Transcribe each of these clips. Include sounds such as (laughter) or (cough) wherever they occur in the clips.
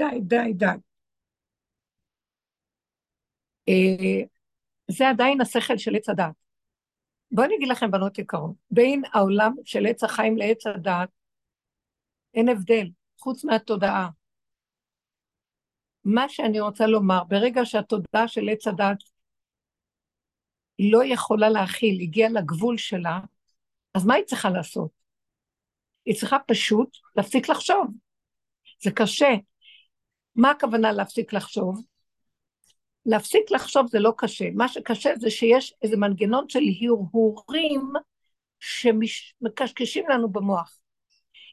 די, די, די. אה, זה עדיין השכל של עץ הדעת. בואו אני אגיד לכם, בנות יקרות, בין העולם של עץ החיים לעץ הדעת, אין הבדל, חוץ מהתודעה. מה שאני רוצה לומר, ברגע שהתודעה של עץ הדעת לא יכולה להכיל, הגיעה לגבול שלה, אז מה היא צריכה לעשות? היא צריכה פשוט להפסיק לחשוב. זה קשה. מה הכוונה להפסיק לחשוב? להפסיק לחשוב זה לא קשה. מה שקשה זה שיש איזה מנגנון של הרהורים שמקשקשים לנו במוח.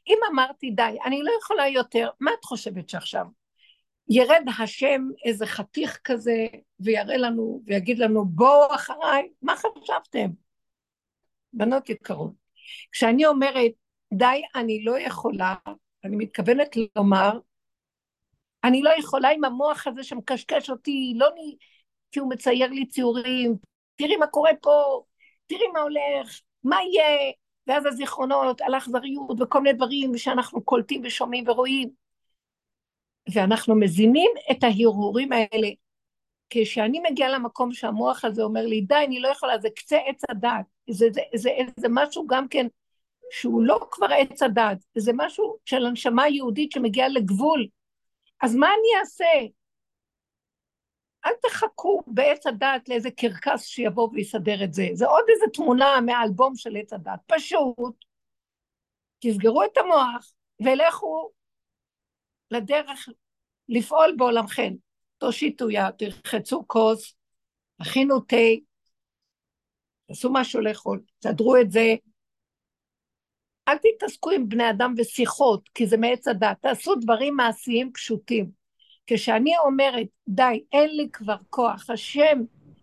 אם אמרתי די, אני לא יכולה יותר, מה את חושבת שעכשיו? ירד השם איזה חתיך כזה ויראה לנו ויגיד לנו בואו אחריי, מה חשבתם? בנות יקרות, כשאני אומרת די, אני לא יכולה, אני מתכוונת לומר, אני לא יכולה עם המוח הזה שמקשקש אותי, לא נ... כי הוא מצייר לי ציורים, תראי מה קורה פה, תראי מה הולך, מה יהיה, ואז הזיכרונות על אכזריות וכל מיני דברים שאנחנו קולטים ושומעים ורואים. ואנחנו מזינים את ההרהורים האלה. כשאני מגיעה למקום שהמוח הזה אומר לי, די, אני לא יכולה, זה קצה עץ הדת, זה, זה, זה, זה, זה משהו גם כן שהוא לא כבר עץ הדת, זה משהו של הנשמה יהודית שמגיעה לגבול. אז מה אני אעשה? אל תחכו בעץ הדת לאיזה קרקס שיבוא ויסדר את זה. זה עוד איזה תמונה מהאלבום של עץ הדת. פשוט תסגרו את המוח ולכו לדרך לפעול בעולמכם. תושיטו יד, תרחצו כוס, הכינו תה, תעשו משהו לאכול, תסדרו את זה. אל תתעסקו עם בני אדם ושיחות, כי זה מעץ הדת. תעשו דברים מעשיים פשוטים. כשאני אומרת, די, אין לי כבר כוח, השם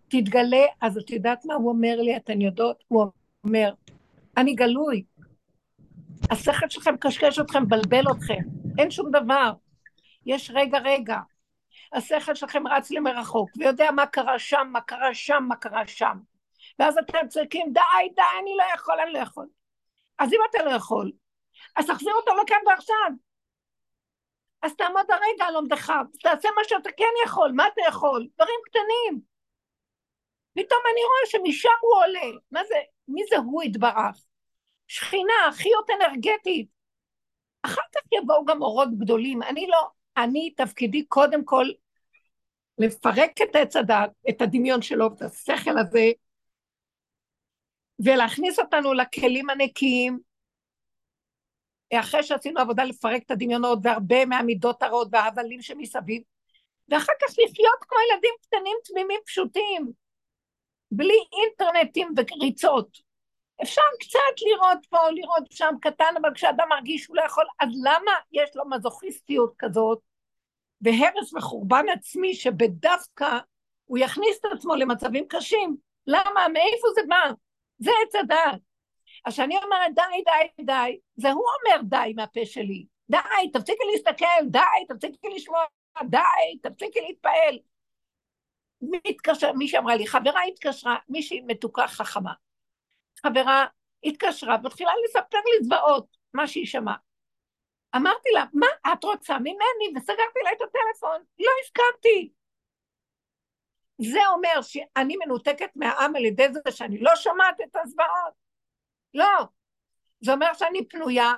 תתגלה, אז את יודעת מה הוא אומר לי, אתן יודעות? הוא אומר, אני גלוי. השכל שלכם קשקש אתכם, מבלבל אתכם, אין שום דבר. יש רגע רגע. השכל שלכם רץ למרחוק, ויודע מה קרה שם, מה קרה שם, מה קרה שם. ואז אתם צועקים, די, די, אני לא יכול, אני לא יכול. אז אם אתה לא יכול, אז תחזיר אותו לכאן ועכשיו. אז תעמוד הרגע על עומדך, תעשה מה שאתה כן יכול, מה אתה יכול? דברים קטנים. פתאום אני רואה שמשם הוא עולה. מה זה, מי זה הוא יתברך? שכינה, חיות אנרגטית. אחר כך יבואו גם אורות גדולים. אני לא, אני, תפקידי קודם כל לפרק את עץ הדת, את הדמיון שלו, את השכל הזה, ולהכניס אותנו לכלים הנקיים, אחרי שעשינו עבודה לפרק את הדמיונות והרבה מהמידות הרעות וההבלים שמסביב, ואחר כך לחיות כמו ילדים קטנים תמימים פשוטים, בלי אינטרנטים וריצות. אפשר קצת לראות פה, לראות שם קטן, אבל כשאדם מרגיש שהוא לא יכול, אז למה יש לו מזוכיסטיות כזאת, והרס וחורבן עצמי שבדווקא הוא יכניס את עצמו למצבים קשים? למה? מאיפה זה בא? זה עץ הדעת. אז כשאני אומרת די, די, די, זה הוא אומר די מהפה שלי. די, תפסיקי להסתכל, די, תפסיקי לשמוע, די, תפסיקי להתפעל. מי התקשר, מישהי אמרה לי, חברה התקשרה, מישהי מתוקה חכמה. חברה התקשרה והתחילה לספר לי זוועות, מה שהיא שמעה. אמרתי לה, מה את רוצה ממני? וסגרתי לה את הטלפון. לא הסכמתי. זה אומר שאני מנותקת מהעם על ידי זה שאני לא שומעת את הזוועות? לא. זה אומר שאני פנויה,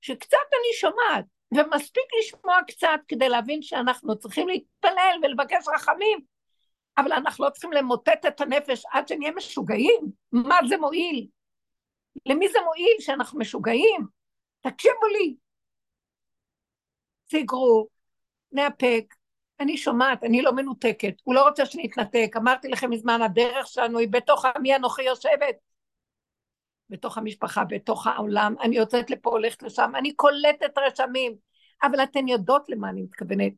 שקצת אני שומעת, ומספיק לשמוע קצת כדי להבין שאנחנו צריכים להתפלל ולבקש רחמים, אבל אנחנו לא צריכים למוטט את הנפש עד שנהיה משוגעים. מה זה מועיל? למי זה מועיל שאנחנו משוגעים? תקשיבו לי. סגרו, נאפק, אני שומעת, אני לא מנותקת, הוא לא רוצה שנתנתק, אמרתי לכם מזמן, הדרך שלנו היא בתוך עמי אנוכי יושבת, בתוך המשפחה, בתוך העולם, אני יוצאת לפה, הולכת לשם, אני קולטת רשמים, אבל אתן יודעות למה אני מתכוונת.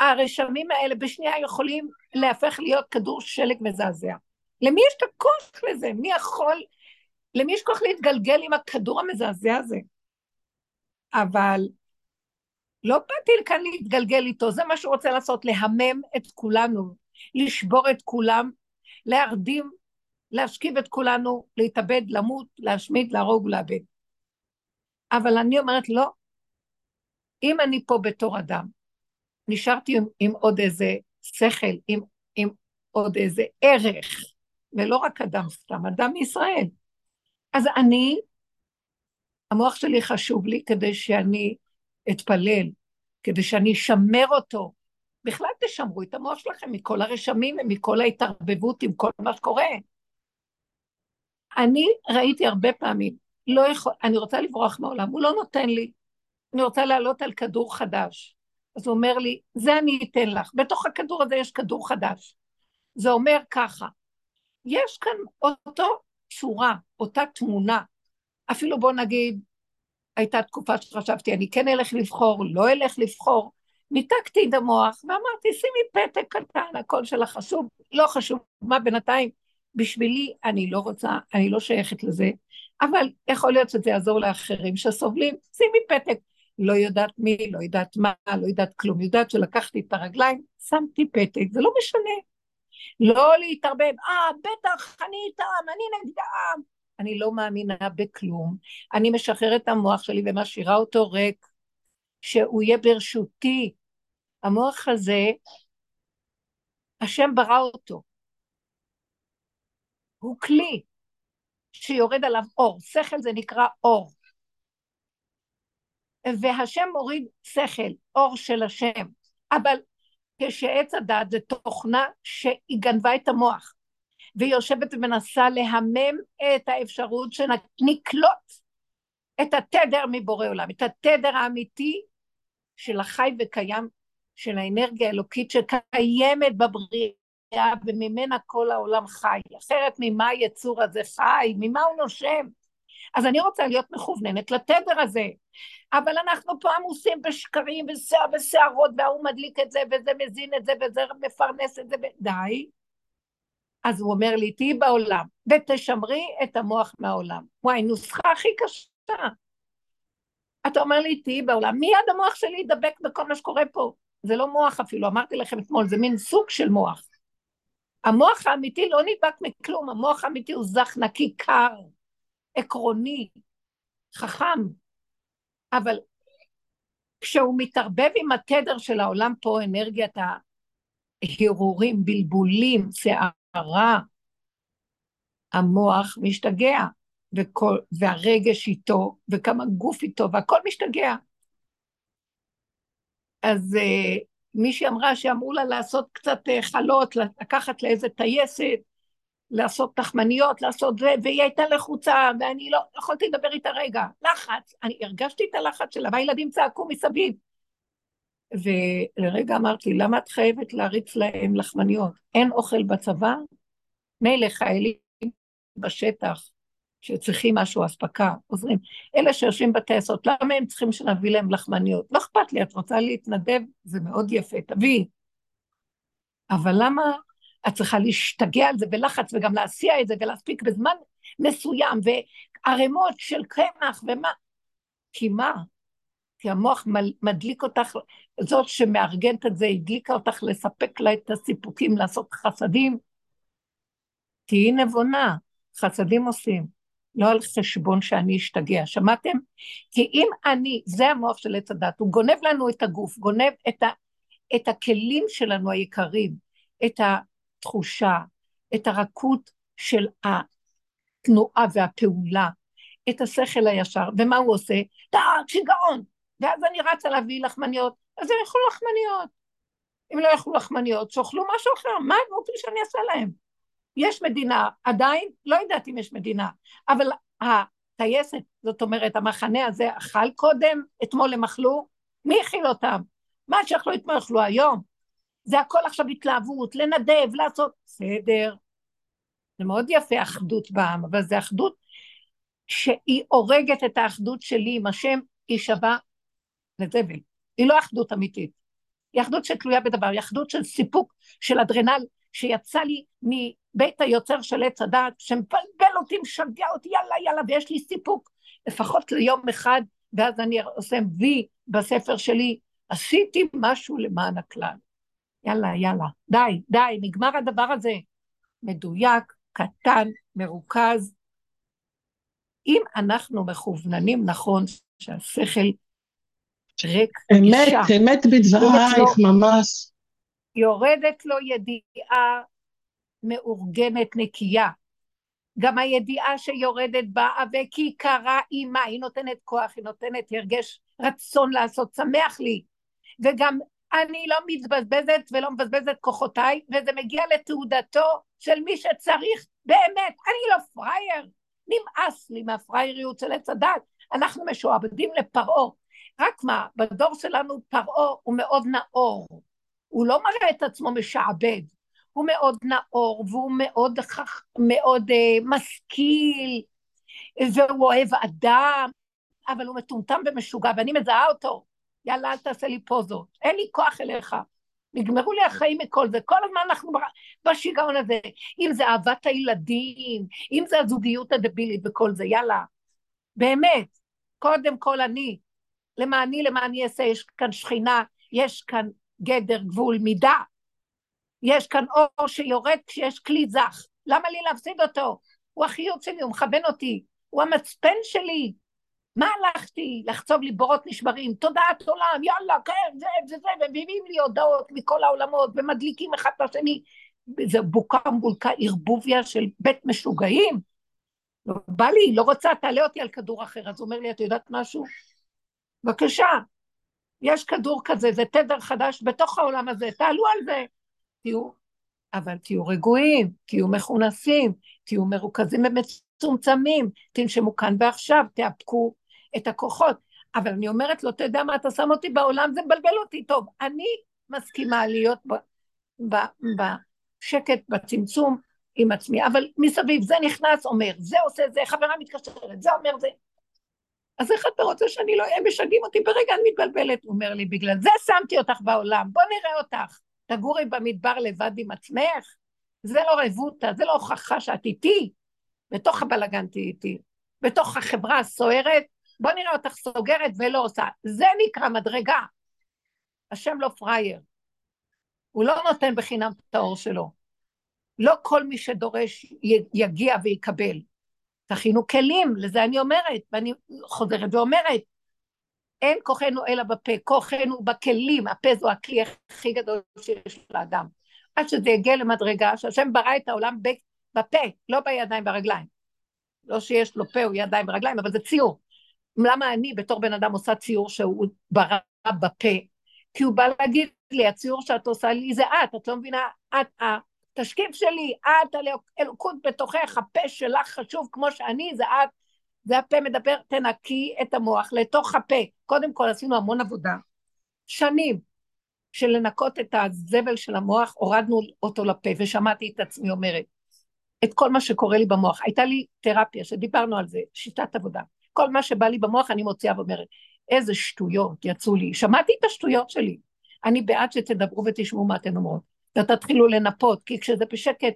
הרשמים האלה בשנייה יכולים להפך להיות כדור שלג מזעזע. למי יש את הכוח לזה? מי יכול, למי יש כוח להתגלגל עם הכדור המזעזע הזה? אבל לא באתי לכאן להתגלגל איתו, זה מה שהוא רוצה לעשות, להמם את כולנו, לשבור את כולם, להרדים, להשכיב את כולנו, להתאבד, למות, להשמיד, להרוג ולאבד. אבל אני אומרת, לא. אם אני פה בתור אדם, נשארתי עם, עם עוד איזה שכל, עם, עם עוד איזה ערך, ולא רק אדם סתם, אדם מישראל. אז אני, המוח שלי חשוב לי כדי שאני אתפלל, כדי שאני אשמר אותו. בכלל תשמרו את המוח שלכם מכל הרשמים ומכל ההתערבבות עם כל מה שקורה. אני ראיתי הרבה פעמים, לא יכול, אני רוצה לברוח מהעולם, הוא לא נותן לי. אני רוצה לעלות על כדור חדש. אז הוא אומר לי, זה אני אתן לך. בתוך הכדור הזה יש כדור חדש. זה אומר ככה, יש כאן אותו צורה, אותה תמונה. אפילו בוא נגיד, הייתה תקופה שחשבתי, אני כן אלך לבחור, לא אלך לבחור. ניתקתי את המוח ואמרתי, שימי פתק קטן, הכל שלך חשוב, לא חשוב מה בינתיים. בשבילי אני לא רוצה, אני לא שייכת לזה, אבל יכול להיות שזה יעזור לאחרים שסובלים, שימי פתק. לא יודעת מי, לא יודעת מה, לא יודעת כלום, יודעת שלקחתי את הרגליים, שמתי פתק, זה לא משנה. לא להתערבב, אה, בטח, אני איתם, אני נגדם. אני לא מאמינה בכלום. אני משחררת את המוח שלי ומשאירה אותו ריק, שהוא יהיה ברשותי. המוח הזה, השם ברא אותו. הוא כלי שיורד עליו אור. שכל זה נקרא אור. והשם מוריד שכל, אור של השם. אבל כשעץ הדת זה תוכנה שהיא גנבה את המוח, והיא יושבת ומנסה להמם את האפשרות שנקלוט את התדר מבורא עולם, את התדר האמיתי של החי וקיים, של האנרגיה האלוקית שקיימת בבריאה וממנה כל העולם חי. אחרת ממה היצור הזה חי? ממה הוא נושם? אז אני רוצה להיות מכווננת לתדר הזה. אבל אנחנו פה עמוסים בשקרים ושערות, וההוא מדליק את זה, וזה מזין את זה, וזה מפרנס את זה, ו... די. אז הוא אומר לי, תהיי בעולם, ותשמרי את המוח מהעולם. וואי, נוסחה הכי קשה. אתה אומר לי, תהיי בעולם, מיד המוח שלי ידבק בכל מה שקורה פה. זה לא מוח אפילו, אמרתי לכם אתמול, זה מין סוג של מוח. המוח האמיתי לא נדבק מכלום, המוח האמיתי הוא זך נקי קר, עקרוני, חכם, אבל כשהוא מתערבב עם התדר של העולם פה, אנרגיית ההרהורים, בלבולים, שערה, המוח משתגע, וכל, והרגש איתו, וכמה גוף איתו, והכל משתגע. אז uh, מישהי אמרה שאמרו לה לעשות קצת uh, חלות, לקחת לאיזה טייסת, לעשות תחמניות, לעשות זה, והיא הייתה לחוצה, ואני לא יכולתי לדבר איתה רגע. לחץ, אני הרגשתי את הלחץ שלה, והילדים צעקו מסביב. ולרגע אמרתי, למה את חייבת להריץ להם לחמניות? אין אוכל בצבא? מילא חיילים בשטח, שצריכים משהו, אספקה, עוזרים. אלה שיושבים בטייסות, למה הם צריכים שנביא להם לחמניות? לא אכפת לי, את רוצה להתנדב? זה מאוד יפה, תביאי. אבל למה את צריכה להשתגע על זה בלחץ וגם להסיע את זה ולהספיק בזמן מסוים וערימות של קמח ומה. כי מה? כי המוח מדליק אותך, זאת שמארגנת את זה, הדליקה אותך לספק לה את הסיפוקים, לעשות חסדים. תהיי נבונה, חסדים עושים, לא על חשבון שאני אשתגע, שמעתם? כי אם אני, זה המוח של עץ הדת, הוא גונב לנו את הגוף, גונב את, ה, את הכלים שלנו היקרים, את. התחושה, את הרכות של התנועה והפעולה, את השכל הישר, ומה הוא עושה? טאק, שיגעון, ואז אני רצה להביא לחמניות, אז הם יאכלו לחמניות. אם לא יאכלו לחמניות, שאוכלו משהו אחר, מה הם רוצים שאני אעשה להם? יש מדינה, עדיין, לא יודעת אם יש מדינה, אבל הטייסת, זאת אומרת, המחנה הזה אכל קודם, אתמול הם אכלו, מי הכיל אותם? מה שאכלו אתמול אכלו היום. זה הכל עכשיו התלהבות, לנדב, לעשות, בסדר. זה מאוד יפה אחדות בעם, אבל זה אחדות שהיא הורגת את האחדות שלי עם השם, היא שווה לזבל. היא לא אחדות אמיתית. היא אחדות שתלויה בדבר, היא אחדות של סיפוק, של אדרנל, שיצא לי מבית היוצר של עץ הדעת, שמבלבל אותי, משגע אותי, יאללה, יאללה, ויש לי סיפוק, לפחות ליום אחד, ואז אני עושה וי בספר שלי, עשיתי משהו למען הכלל. יאללה, יאללה, די, די, נגמר הדבר הזה. מדויק, קטן, מרוכז. אם אנחנו מכווננים נכון, שהשכל ריק, אמת, אישה. אמת בדברייך, ממש. יורדת לו ידיעה מאורגנת נקייה. גם הידיעה שיורדת באה וכי קרה אימה, היא נותנת כוח, היא נותנת הרגש רצון לעשות, שמח לי. וגם אני לא מתבזבזת ולא מבזבזת כוחותיי, וזה מגיע לתעודתו של מי שצריך באמת. אני לא פראייר, נמאס לי מהפראייריות של עץ הדת. אנחנו משועבדים לפרעה. רק מה, בדור שלנו פרעה הוא מאוד נאור. הוא לא מראה את עצמו משעבד. הוא מאוד נאור, והוא מאוד, מאוד uh, משכיל, והוא אוהב אדם, אבל הוא מטומטם ומשוגע, ואני מזהה אותו. יאללה, אל תעשה לי פוזות. אין לי כוח אליך. נגמרו לי החיים מכל זה. כל הזמן אנחנו בשיגעון הזה. אם זה אהבת הילדים, אם זה הזוגיות הדבילית וכל זה, יאללה. באמת, קודם כל אני. למעני, למעני אעשה, יש כאן שכינה, יש כאן גדר, גבול, מידה. יש כאן אור שיורד כשיש כלי זך. למה לי להפסיד אותו? הוא החיות שלי, הוא מכוון אותי, הוא המצפן שלי. מה הלכתי לחצוב לי בורות נשברים? תודעת עולם, יאללה, כן, זה זה זה, ומביאים לי הודעות מכל העולמות, ומדליקים אחד את השני. זה בוקה מבולקה ערבוביה של בית משוגעים. לא בא לי, לא רוצה, תעלה אותי על כדור אחר. אז הוא אומר לי, את יודעת משהו? בבקשה, יש כדור כזה, זה תדר חדש בתוך העולם הזה, תעלו על זה. תהיו, אבל תהיו רגועים, תהיו מכונסים, תהיו מרוכזים ומצומצמים, תנשמו כאן ועכשיו, תאפקו את הכוחות. אבל אני אומרת לו, אתה יודע מה, אתה שם אותי בעולם, זה מבלבל אותי. טוב, אני מסכימה להיות בשקט, בצמצום עם עצמי, אבל מסביב זה נכנס, אומר, זה עושה זה, חברה מתקשרת, זה אומר זה. אז איך אתה רוצה שאני לא, הם משגעים אותי, ברגע אני מתבלבלת. הוא אומר לי, בגלל זה שמתי אותך בעולם, בוא נראה אותך. תגורי במדבר לבד עם עצמך, זה לא רבותא, זה לא הוכחה שאת איתי, בתוך הבלגן תהיי איתי, בתוך החברה הסוערת, בוא נראה אותך סוגרת ולא עושה. זה נקרא מדרגה. השם לא פראייר. הוא לא נותן בחינם את האור שלו. לא כל מי שדורש יגיע ויקבל. תכינו כלים, לזה אני אומרת, ואני חוזרת ואומרת, אין כוחנו אלא בפה, כוחנו בכלים, הפה זו הכלי הכי גדול שיש לאדם. עד שזה יגיע למדרגה שהשם ברא את העולם בפה, לא בידיים והרגליים. לא שיש לו פה או ידיים ורגליים, אבל זה ציור. למה אני בתור בן אדם עושה ציור שהוא ברא בפה? כי הוא בא להגיד לי, הציור שאת עושה לי זה את, את לא מבינה, את, התשקיף שלי, את האלוקות בתוכך, הפה שלך חשוב כמו שאני, זה את, זה הפה מדבר, תנקי את המוח לתוך הפה. קודם כל עשינו המון עבודה, שנים, של לנקות את הזבל של המוח, הורדנו אותו לפה, ושמעתי את עצמי אומרת, את כל מה שקורה לי במוח. הייתה לי תרפיה, שדיברנו על זה, שיטת עבודה. כל מה שבא לי במוח אני מוציאה ואומרת, איזה שטויות יצאו לי. שמעתי את השטויות שלי. אני בעד שתדברו ותשמעו מה אתן אומרות. ותתחילו לנפות, כי כשזה בשקט,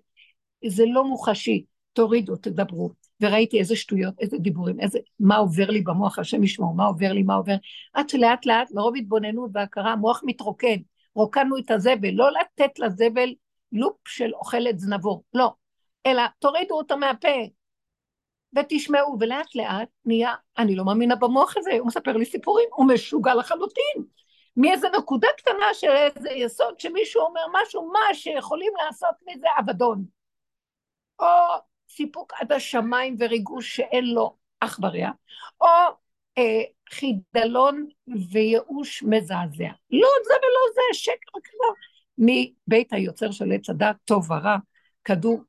זה לא מוחשי. תורידו, תדברו. וראיתי איזה שטויות, איזה דיבורים, איזה, מה עובר לי במוח, השם ישמור, מה עובר לי, מה עובר, עד שלאט לאט, מרוב התבוננות והכרה, המוח מתרוקן, רוקנו את הזבל, לא לתת לזבל לופ של אוכלת זנבו, לא, אלא תורידו אותו מהפה, ותשמעו, ולאט לאט נהיה, אני לא מאמינה במוח הזה, הוא מספר לי סיפורים, הוא משוגע לחלוטין. מאיזה נקודה קטנה של איזה יסוד שמישהו אומר משהו, מה שיכולים לעשות מזה אבדון. או סיפוק עד השמיים וריגוש שאין לו אח ורע, או אה, חידלון וייאוש מזעזע. לא זה ולא זה, שקר וכזב. מבית היוצר של עץ הדת, טוב ורע, כדור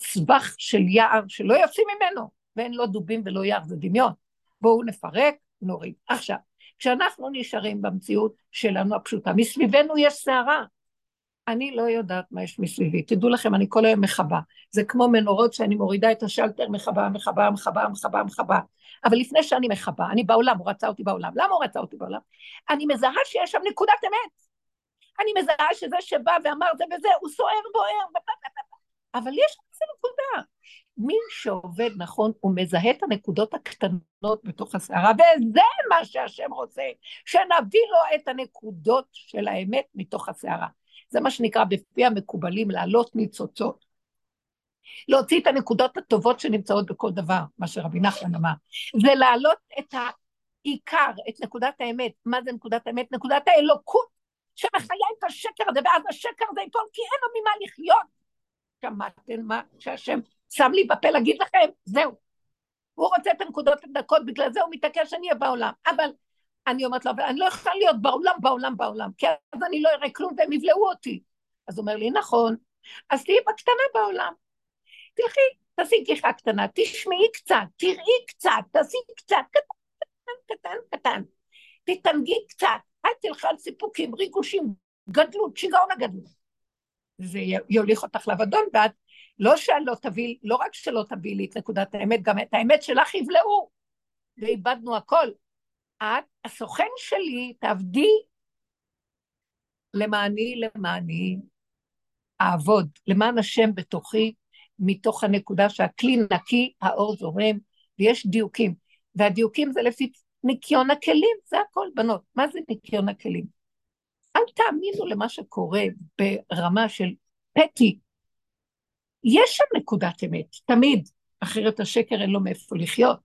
סבך של יער שלא יוצאים ממנו, ואין לו דובים ולא יער, זה דמיון. בואו נפרק, נוריד. עכשיו, כשאנחנו נשארים במציאות שלנו הפשוטה, מסביבנו יש סערה, אני לא יודעת מה יש מסביבי. תדעו לכם, אני כל היום מכבה. זה כמו מנורות שאני מורידה את השלטר, מכבה, מכבה, מכבה, מכבה, מכבה. אבל לפני שאני מכבה, אני בעולם, הוא רצה אותי בעולם. למה הוא רצה אותי בעולם? אני מזהה שיש שם נקודת אמת. אני מזהה שזה שבא ואמר זה וזה, הוא סוער, בוער, אבל יש איזה נקודה. מי שעובד נכון, הוא מזהה את הנקודות הקטנות בתוך הסערה, וזה מה שהשם רוצה, שנביא לו את הנקודות של האמת מתוך הסערה. זה מה שנקרא בפי המקובלים להעלות ניצוצות. להוציא את הנקודות הטובות שנמצאות בכל דבר, מה שרבי נחמן אמר, ולהעלות את עיקר, את נקודת האמת. מה זה נקודת האמת? נקודת האלוקות שמחיה את השקר הזה, ואז השקר הזה ייפול, כי אין לו ממה לחיות. שמעתם מה שהשם שם לי בפה להגיד לכם? זהו. הוא רוצה את הנקודות הדקות, בגלל זה הוא מתעקש שאני אהיה בעולם. אבל אני אומרת לו, אבל אני לא יכולה להיות בעולם, בעולם, בעולם, כי אז אני לא אראה כלום והם יבלעו אותי. אז הוא אומר לי, נכון, אז תהיי בקטנה בעולם. תלכי, תעשי גיחה קטנה, תשמעי קצת, תראי קצת, תעשי קצת, קטן, קטן, קטן. תתענגי קצת, אל תלכי על סיפוקים, ריגושים, גדלות, שיגעון הגדלות. זה יוליך אותך לאבדון, ואת לא שלא תביא, לא רק שלא תביא לי את נקודת האמת, גם את האמת שלך יבלעו, ואיבדנו הכל. את, הסוכן שלי, תעבדי למעני, למעני, אעבוד, למען השם בתוכי, מתוך הנקודה שהכלי נקי, האור זורם, ויש דיוקים. והדיוקים זה לפי ניקיון הכלים, זה הכל, בנות. מה זה ניקיון הכלים? אל תאמינו למה שקורה ברמה של פטי. יש שם נקודת אמת, תמיד, אחרת השקר אין לו מאיפה לחיות.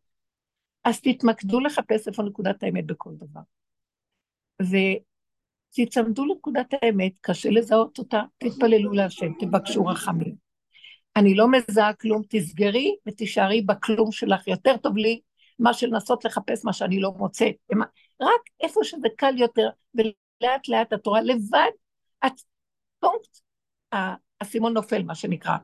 אז תתמקדו לחפש איפה נקודת האמת בכל דבר. ותצמדו לנקודת האמת, קשה לזהות אותה, תתפללו להשם, תבקשו רחמים. אני לא מזהה כלום, תסגרי ותישארי בכלום שלך. יותר טוב לי מאשר לנסות לחפש מה שאני לא מוצאת. רק איפה שזה קל יותר, ולאט לאט את רואה לבד, את פונקט, האסימון נופל, מה שנקרא.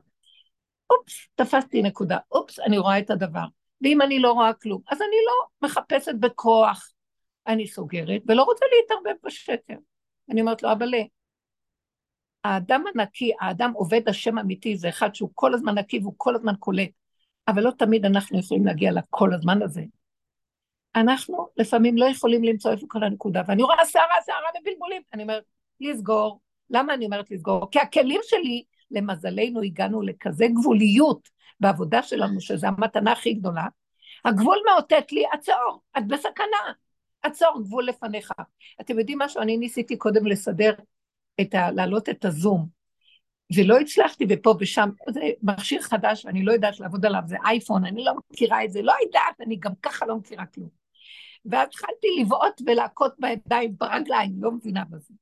אופס, תפסתי נקודה, אופס, אני רואה את הדבר. ואם אני לא רואה כלום, אז אני לא מחפשת בכוח, אני סוגרת, ולא רוצה להתערבב בשקר. אני אומרת לו, אבל האדם הנקי, האדם עובד השם אמיתי, זה אחד שהוא כל הזמן נקי והוא כל הזמן קולט, אבל לא תמיד אנחנו יכולים להגיע לכל הזמן הזה. אנחנו לפעמים לא יכולים למצוא איפה כל הנקודה, ואני רואה שערה, שערה ובלבולים, אני אומרת, לסגור. למה אני אומרת לסגור? כי הכלים שלי, למזלנו, הגענו לכזה גבוליות בעבודה שלנו, שזו המתנה הכי גדולה. הגבול מאותת לי, עצור, את בסכנה, עצור, גבול לפניך. אתם יודעים משהו? אני ניסיתי קודם לסדר את ה... להעלות את הזום. ולא הצלחתי, ופה ושם, זה מכשיר חדש ואני לא יודעת לעבוד עליו, זה אייפון, אני לא מכירה את זה, לא יודעת, אני גם ככה לא מכירה כלום. ואז התחלתי לבעוט ולהכות בידיים, ברגליים, לא מבינה בזה.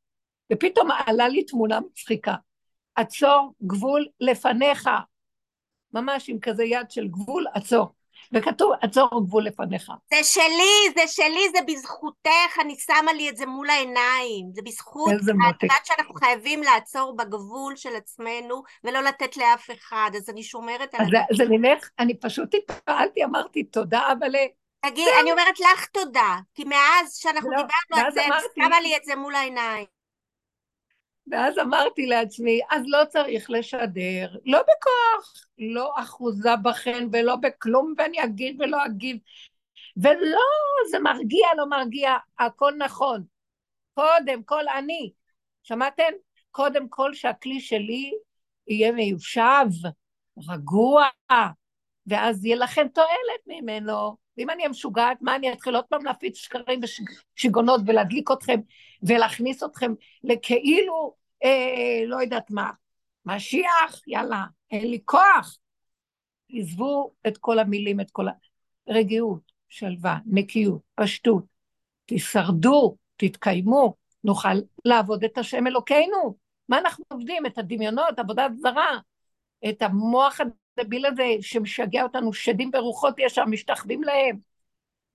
ופתאום עלה לי תמונה מצחיקה. עצור, גבול לפניך. ממש עם כזה יד של גבול, עצור. וכתוב, עצור גבול לפניך. זה שלי, זה שלי, זה בזכותך, אני שמה לי את זה מול העיניים. זה בזכות. את שאנחנו חייבים לעצור בגבול של עצמנו, ולא לתת לאף אחד, אז אני שומרת על... אז זה נלך, אני פשוט התפעלתי, אמרתי תודה, אבל... תגיד, אני אומרת לך תודה, כי מאז שאנחנו לא, דיברנו על זה, שמה לי את זה מול העיניים. ואז אמרתי לעצמי, אז לא צריך לשדר, לא בכוח, לא אחוזה בכן ולא בכלום, ואני אגיד ולא אגיד. ולא, זה מרגיע, לא מרגיע, הכל נכון. קודם כל אני, שמעתם? קודם כל שהכלי שלי יהיה מיושב, רגוע, ואז יהיה לכם תועלת ממנו. ואם אני אהיה משוגעת, מה אני אתחיל עוד פעם להפיץ שקרים ושיגעונות ולהדליק אתכם ולהכניס אתכם לכאילו, אה, לא יודעת מה, משיח, יאללה, אין לי כוח. עזבו את כל המילים, את כל הרגיעות, שלווה, נקיות, פשטות. תשרדו, תתקיימו, נוכל לעבוד את השם אלוקינו. מה אנחנו עובדים? את הדמיונות, עבודת זרה, את המוח הדביל הזה שמשגע אותנו, שדים ורוחות יש שם, משתחווים להם.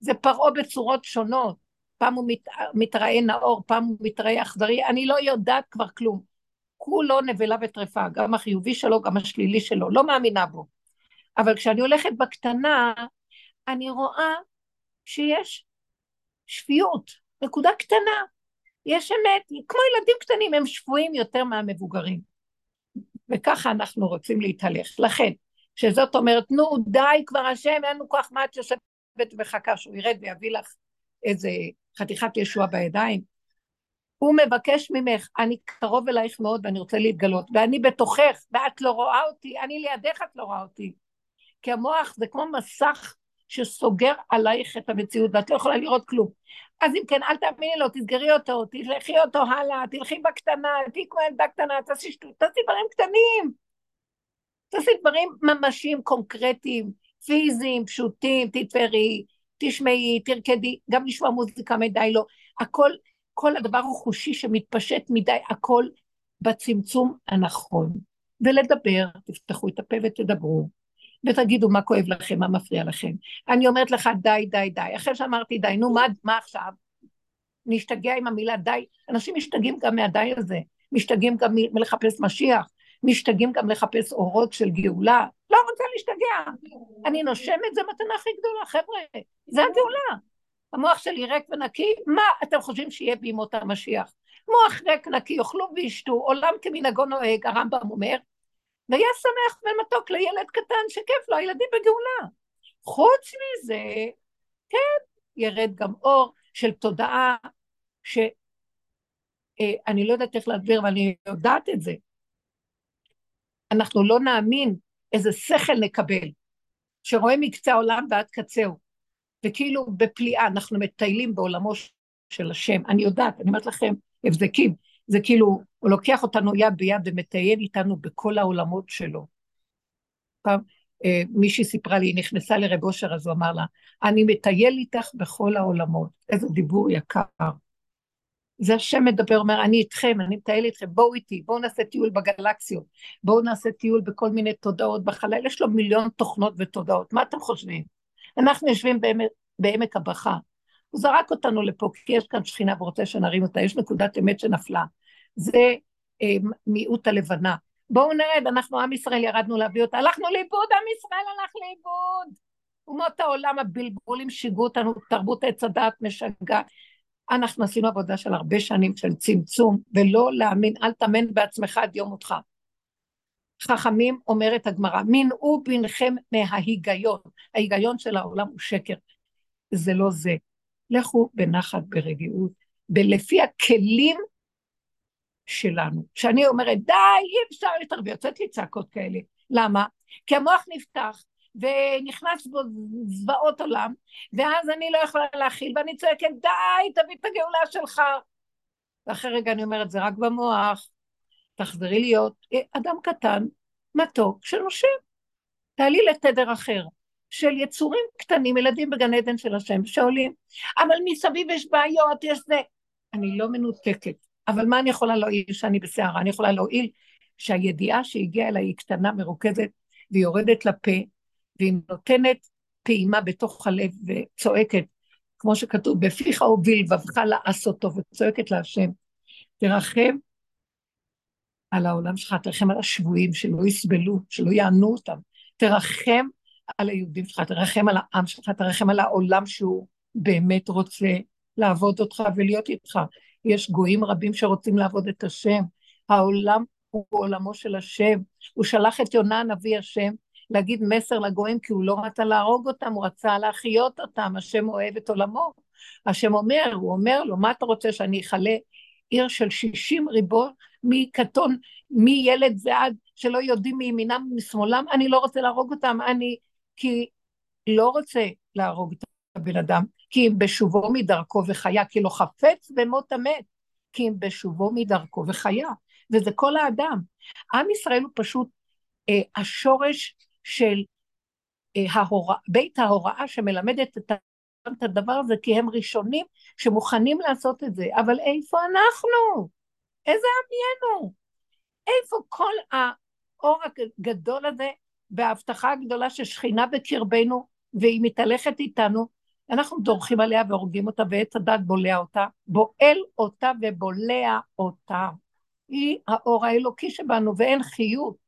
זה פרעה בצורות שונות. פעם הוא מת, מתראה נאור, פעם הוא מתראה אכזרי, אני לא יודעת כבר כלום. כולו נבלה וטרפה, גם החיובי שלו, גם השלילי שלו, לא מאמינה בו. אבל כשאני הולכת בקטנה, אני רואה שיש שפיות, נקודה קטנה. יש אמת, כמו ילדים קטנים, הם שפויים יותר מהמבוגרים. וככה אנחנו רוצים להתהלך. לכן, שזאת אומרת, נו, די כבר השם, אין לנו כוח, מה את יושבת ומחכה שהוא ירד ויביא לך איזה חתיכת ישועה בידיים? הוא מבקש ממך, אני קרוב אלייך מאוד ואני רוצה להתגלות, ואני בתוכך, ואת לא רואה אותי, אני לידך את לא רואה אותי. כי המוח זה כמו מסך שסוגר עלייך את המציאות, ואת לא יכולה לראות כלום. אז אם כן, אל תאמיני לו, תסגרי אותו, תלכי אותו הלאה, תלכי בקטנה, תהיי כמו ילדה קטנה, תעשי דברים קטנים. תעשי דברים ממשיים, קונקרטיים, פיזיים, פשוטים, תתפרי, תשמעי, תרקדי, גם לשמוע מוזיקה מדי לא, הכל, כל הדבר הוא חושי שמתפשט מדי, הכל בצמצום הנכון. ולדבר, תפתחו את הפה ותדברו, ותגידו מה כואב לכם, מה מפריע לכם. אני אומרת לך, די, די, די. אחרי שאמרתי די, נו, מה, מה עכשיו? נשתגע עם המילה די. אנשים משתגעים גם מהדי הזה, משתגעים גם מלחפש משיח, משתגעים גם לחפש אורות של גאולה. לא רוצה להשתגע. אני נושמת, זה מתנה הכי גדולה, חבר'ה. זה הגאולה. המוח שלי ריק ונקי, מה אתם חושבים שיהיה בימות המשיח? מוח ריק נקי, יאכלו וישתו, עולם כמנהגו נוהג, הרמב"ם אומר, והיה שמח ומתוק לילד קטן שכיף לו, הילדים בגאולה. חוץ מזה, כן, ירד גם אור של תודעה, שאני אה, לא יודעת איך להסביר, אבל אני יודעת את זה. אנחנו לא נאמין איזה שכל נקבל, שרואה מקצה העולם ועד קצהו, וכאילו בפליאה אנחנו מטיילים בעולמו של השם. אני יודעת, אני אומרת לכם, הבזקים, זה כאילו, הוא לוקח אותנו יד ביד ומטייל איתנו בכל העולמות שלו. פעם אה, מישהי סיפרה לי, היא נכנסה לרב אושר, אז הוא אמר לה, אני מטייל איתך בכל העולמות. איזה דיבור יקר. זה השם מדבר, אומר, אני איתכם, אני מטייל איתכם, בואו איתי, בואו נעשה טיול בגלקסיות, בואו נעשה טיול בכל מיני תודעות בחלל, יש לו מיליון תוכנות ותודעות, מה אתם חושבים? אנחנו יושבים בעמק, בעמק הבכה, הוא זרק אותנו לפה, כי יש כאן שכינה ורוצה שנרים אותה, יש נקודת אמת שנפלה. זה אה, מיעוט הלבנה. בואו נרד, אנחנו עם ישראל ירדנו להביא אותה, הלכנו לאיבוד, עם ישראל הלך לאיבוד. אומות העולם הבלבולים שיגעו אותנו, תרבות עץ הדעת משגעת. אנחנו עשינו עבודה של הרבה שנים של צמצום, ולא להאמין, אל תאמן בעצמך עד יום מותך. חכמים, אומרת הגמרא, מנעו בנכם מההיגיון. ההיגיון של העולם הוא שקר. זה לא זה. לכו בנחת ברגיעות, ולפי הכלים שלנו. כשאני אומרת, די, אי אפשר להתערב, יוצאת לי צעקות כאלה. למה? כי המוח נפתח, ונכנס בו זוועות עולם, ואז אני לא יכולה להכיל, ואני צועקת, די, תביא את הגאולה שלך. ואחרי רגע אני אומרת, זה רק במוח, תחזרי להיות אדם קטן, מתוק, שנושם. תעלי לתדר אחר. של יצורים קטנים, ילדים בגן עדן של השם, שעולים, אבל מסביב יש בעיות, יש זה. אני לא מנותקת, אבל מה אני יכולה להועיל שאני בסערה? אני יכולה להועיל שהידיעה שהגיעה אליי היא קטנה, מרוכזת, והיא יורדת לפה, והיא נותנת פעימה בתוך הלב וצועקת, כמו שכתוב, בפיך הוביל ובך לעשותו, וצועקת להשם, תרחם על העולם שלך, תרחם על השבויים, שלא יסבלו, שלא יענו אותם, תרחם על היהודים שלך, תרחם על העם שלך, תרחם על העולם שהוא באמת רוצה לעבוד אותך ולהיות איתך. יש גויים רבים שרוצים לעבוד את השם. העולם הוא עולמו של השם. הוא שלח את יונה הנביא השם להגיד מסר לגויים, כי הוא לא רצה להרוג אותם, הוא רצה להחיות אותם, השם אוהב את עולמו. השם אומר, הוא אומר לו, מה אתה רוצה שאני אכלה עיר של שישים ריבון, מקטון, מילד ועד שלא יודעים מימינם ומשמאלם, אני לא רוצה להרוג אותם, אני כי לא רוצה להרוג את הבן אדם, כי אם בשובו מדרכו וחיה, כי לא חפץ במות המת, כי אם בשובו מדרכו וחיה, וזה כל האדם. עם ישראל הוא פשוט אה, השורש של אה, ההורא, בית ההוראה שמלמדת את את הדבר הזה, כי הם ראשונים שמוכנים לעשות את זה, אבל איפה אנחנו? איזה עם יהינו? איפה כל האור הגדול הזה וההבטחה הגדולה ששכינה בקרבנו והיא מתהלכת איתנו, אנחנו דורכים עליה והורגים אותה ועץ הדת בולע אותה, בועל אותה ובולע אותה. היא האור האלוקי שבנו ואין חיות.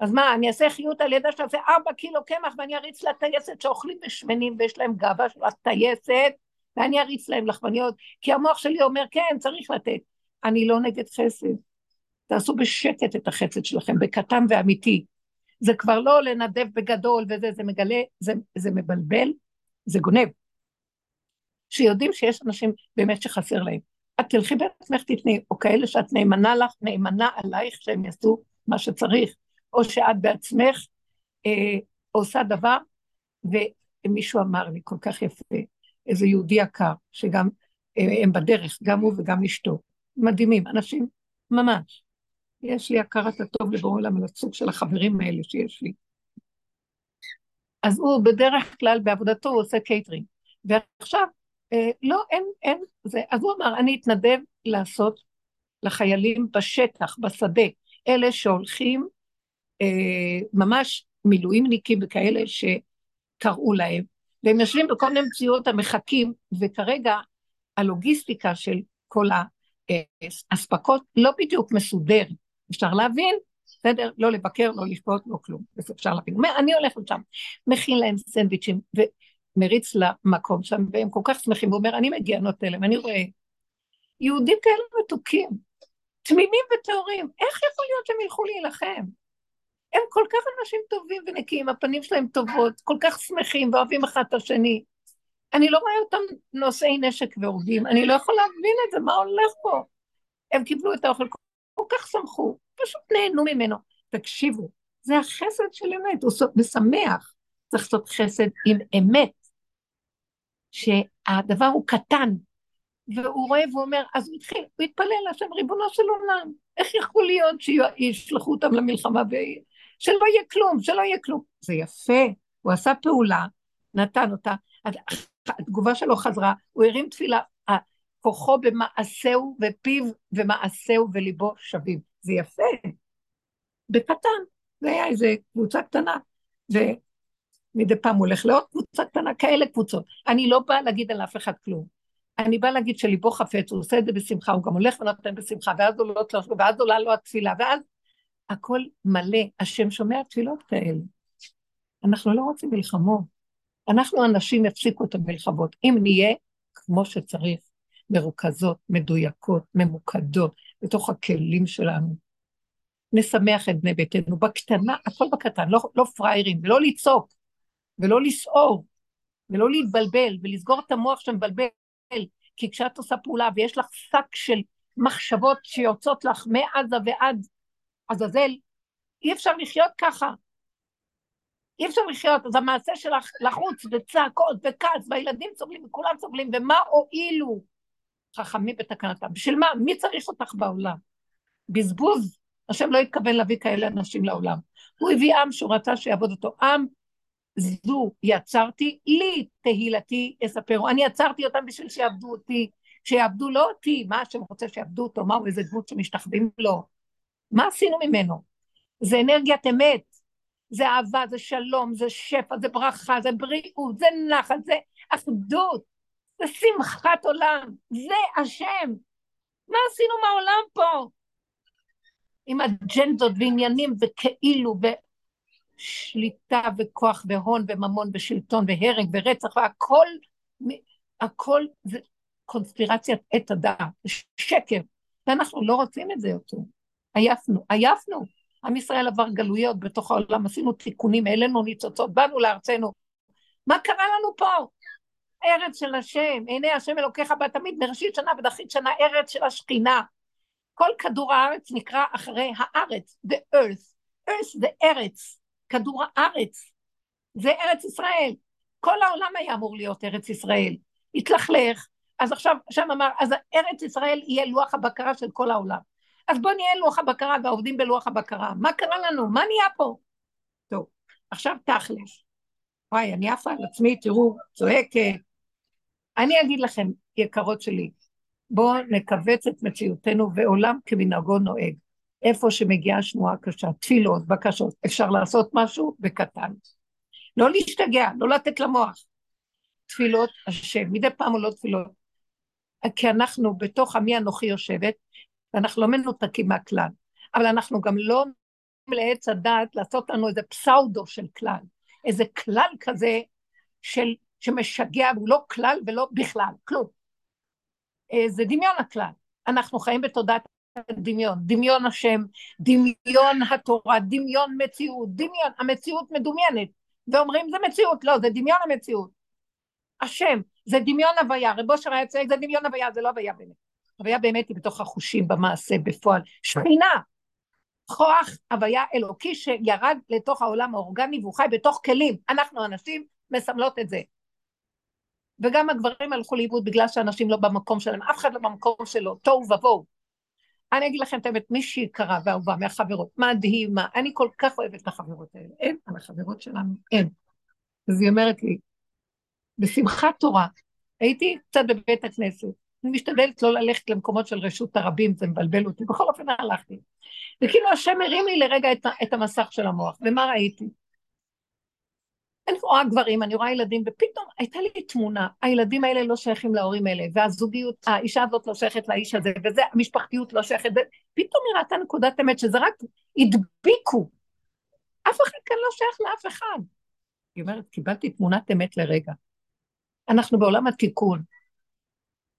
אז מה, אני אעשה חיות על ידה שעושה ארבע קילו קמח ואני אריץ לטייסת שאוכלים ושמנים ויש להם גאווה של הטייסת ואני אריץ להם לחמניות, כי המוח שלי אומר כן, צריך לתת. אני לא נגד חסד. תעשו בשקט את החסד שלכם, בקטן ואמיתי. זה כבר לא לנדב בגדול וזה, זה מגלה, זה, זה מבלבל, זה גונב. שיודעים שיש אנשים באמת שחסר להם. את תלכי בעצמך תתני, או כאלה שאת נאמנה לך, נאמנה עלייך שהם יעשו מה שצריך, או שאת בעצמך אה, עושה דבר, ומישהו אמר לי כל כך יפה, איזה יהודי יקר, שגם אה, הם בדרך, גם הוא וגם אשתו, מדהימים, אנשים ממש. יש לי הכרת הטוב לבורא עולם על הסוג של החברים האלה שיש לי. אז הוא בדרך כלל בעבודתו הוא עושה קייטרינג. ועכשיו, אה, לא, אין, אין, זה, אז הוא אמר, אני אתנדב לעשות לחיילים בשטח, בשדה, אלה שהולכים ממש מילואימניקים וכאלה שקראו להם, והם יושבים בכל מיני מציאות המחכים, וכרגע הלוגיסטיקה של כל האספקות לא בדיוק מסודרת. אפשר להבין, בסדר? לא לבקר, לא לשפוט, לא כלום. אז אפשר להבין. אומר, אני הולך לשם, מכין להם סנדוויצ'ים, ומריץ למקום שם, והם כל כך שמחים, הוא אומר, אני מגיע, נותן להם, אני רואה יהודים כאלה מתוקים, תמימים וטהורים, איך יכול להיות שהם ילכו להילחם? הם כל כך אנשים טובים ונקיים, הפנים שלהם טובות, כל כך שמחים ואוהבים אחד את השני. אני לא רואה אותם נושאי נשק והורגים, אני לא יכולה להבין את זה, מה הולך פה? הם קיבלו את האוכל, כל כך שמחו, פשוט נהנו ממנו. תקשיבו, זה החסד של אמת, הוא משמח. צריך לעשות חסד עם אמת, שהדבר הוא קטן, והוא רואה ואומר, אז הוא התחיל, הוא התפלל להשם, ריבונו של עולם, איך יכול להיות שישלחו אותם למלחמה ושלא יהיה כלום, שלא יהיה כלום. זה יפה, הוא עשה פעולה, נתן אותה, התגובה שלו חזרה, הוא הרים תפילה, כוחו במעשהו ופיו ומעשהו וליבו שווים. זה יפה. בקטן, זה היה איזה קבוצה קטנה, ומדי פעם הוא הולך לעוד קבוצה קטנה, כאלה קבוצות. אני לא באה להגיד על אף אחד כלום. אני באה להגיד שליבו חפץ, הוא עושה את זה בשמחה, הוא גם הולך ונותן בשמחה, ואז עולות לו, ואז עולה לו התפילה, ואז הכל מלא, השם שומע תפילות כאלה. אנחנו לא רוצים מלחמות. אנחנו אנשים יפסיקו את המלחמות. אם נהיה כמו שצריך, מרוכזות, מדויקות, ממוקדות, בתוך הכלים שלנו, נשמח את בני ביתנו בקטנה, הכל בקטן, לא, לא פראיירים, לא לצעוק, ולא לסעור, ולא להתבלבל, ולסגור את המוח שמבלבל, כי כשאת עושה פעולה ויש לך שק של מחשבות שיוצאות לך מעזה ועד עזאזל, אי אפשר לחיות ככה. אי אפשר לחיות, אז המעשה שלך לחוץ וצעקות וכעס, והילדים סובלים וכולם סובלים, ומה הועילו חכמים בתקנתם? בשביל מה? מי צריך אותך בעולם? בזבוז. השם לא התכוון להביא כאלה אנשים לעולם. הוא הביא עם שהוא רצה שיעבוד אותו. עם זו יצרתי, לי תהילתי אספרו. אני יצרתי אותם בשביל שיעבדו אותי, שיעבדו לא אותי, מה השם רוצה שיעבדו אותו, מה הוא איזה דמות שמשתחווים לו. מה עשינו ממנו? זה אנרגיית אמת, זה אהבה, זה שלום, זה שפע, זה ברכה, זה בריאות, זה נחת, זה אחדות, זה שמחת עולם, זה השם. מה עשינו מהעולם פה? עם אג'נדות ועניינים וכאילו ושליטה וכוח והון וממון ושלטון והרג ורצח והכל, הכל זה קונספירציית עת הדעת, שקר, ואנחנו לא רוצים את זה יותר. עייפנו, עייפנו. עם ישראל עבר גלויות בתוך העולם, עשינו תיקונים, העלינו ניצוצות, באנו לארצנו. מה קרה לנו פה? ארץ של השם, עיני השם אלוקיך בה תמיד, מראשית שנה ודחית שנה, ארץ של השכינה. כל כדור הארץ נקרא אחרי הארץ, the earth. earth זה ארץ, כדור הארץ. זה ארץ ישראל. כל העולם היה אמור להיות ארץ ישראל. התלכלך, אז עכשיו, שם אמר, אז ארץ ישראל יהיה לוח הבקרה של כל העולם. אז בואו נהיה לוח הבקרה והעובדים בלוח הבקרה. מה קרה לנו? מה נהיה פה? טוב, עכשיו תכלס. וואי, אני עפה על עצמי, תראו, צועקת. אני אגיד לכם, יקרות שלי, בואו נכווץ את מציאותנו ועולם כמנהגו נוהג. איפה שמגיעה שמועה קשה, תפילות, בקשות, אפשר לעשות משהו בקטן. לא להשתגע, לא לתת למוח. תפילות השם, מדי פעם עולות תפילות. כי אנחנו בתוך עמי אנוכי יושבת, ואנחנו לא מנותקים מהכלל, אבל אנחנו גם לא לעץ הדעת לעשות לנו איזה פסאודו של כלל, איזה כלל כזה של, שמשגע, והוא לא כלל ולא בכלל, כלום. אה, זה דמיון הכלל. אנחנו חיים בתודעת הדמיון, דמיון השם, דמיון התורה, דמיון מציאות, דמיון, המציאות מדומיינת, ואומרים זה מציאות, לא, זה דמיון המציאות. השם, זה דמיון הוויה, רבו אושר היה צועק, זה דמיון הוויה, זה לא הוויה באמת. הוויה באמת היא בתוך החושים, במעשה, בפועל. שכינה, כוח הוויה אלוקי שירד לתוך העולם האורגני והוא חי בתוך כלים. אנחנו הנשים מסמלות את זה. וגם הגברים הלכו לאיבוד בגלל שאנשים לא במקום שלהם, אף אחד לא במקום שלו, תוהו ובוהו. אני אגיד לכם את האמת, מישהי יקרה ואהובה מהחברות, מדהימה, אני כל כך אוהבת את החברות האלה, אין על החברות שלנו, אין. אז היא אומרת לי, בשמחת תורה. הייתי קצת בבית הכנסת. אני משתדלת לא ללכת למקומות של רשות הרבים, זה מבלבל אותי. בכל אופן הלכתי. וכאילו השם הרים לי לרגע את, את המסך של המוח. ומה ראיתי? אני רואה גברים, אני רואה ילדים, ופתאום הייתה לי תמונה, הילדים האלה לא שייכים להורים האלה, והזוגיות, האישה הזאת לא שייכת לאיש הזה, וזה, המשפחתיות לא שייכת, ופתאום היא ראתה נקודת אמת, שזה רק הדביקו. אף אחד כאן לא שייך לאף אחד. היא אומרת, קיבלתי תמונת אמת לרגע. אנחנו בעולם התיקון.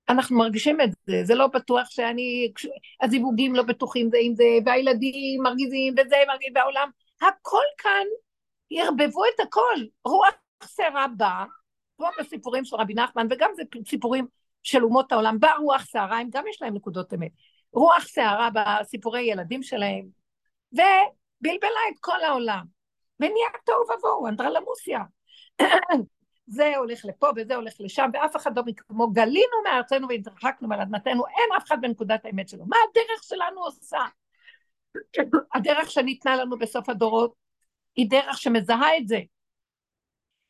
אנחנו מרגישים את זה, זה לא בטוח שאני, הזיווגים לא בטוחים זה עם זה, והילדים מרגיזים וזה מרגיז, והעולם, הכל כאן ירבבו את הכל. רוח סערה באה, כמו בסיפורים של רבי נחמן, וגם זה סיפורים של אומות העולם, באה רוח סערה, הם גם יש להם נקודות אמת. רוח סערה בסיפורי ילדים שלהם, ובלבלה את כל העולם. ונהיה תוהו ובוהו, אנדרלמוסיה. זה הולך לפה וזה הולך לשם, ואף אחד לא כמו גלינו מארצנו והתרחקנו מעל אדמתנו, אין אף אחד בנקודת האמת שלו. מה הדרך שלנו עושה? הדרך שניתנה לנו בסוף הדורות היא דרך שמזהה את זה.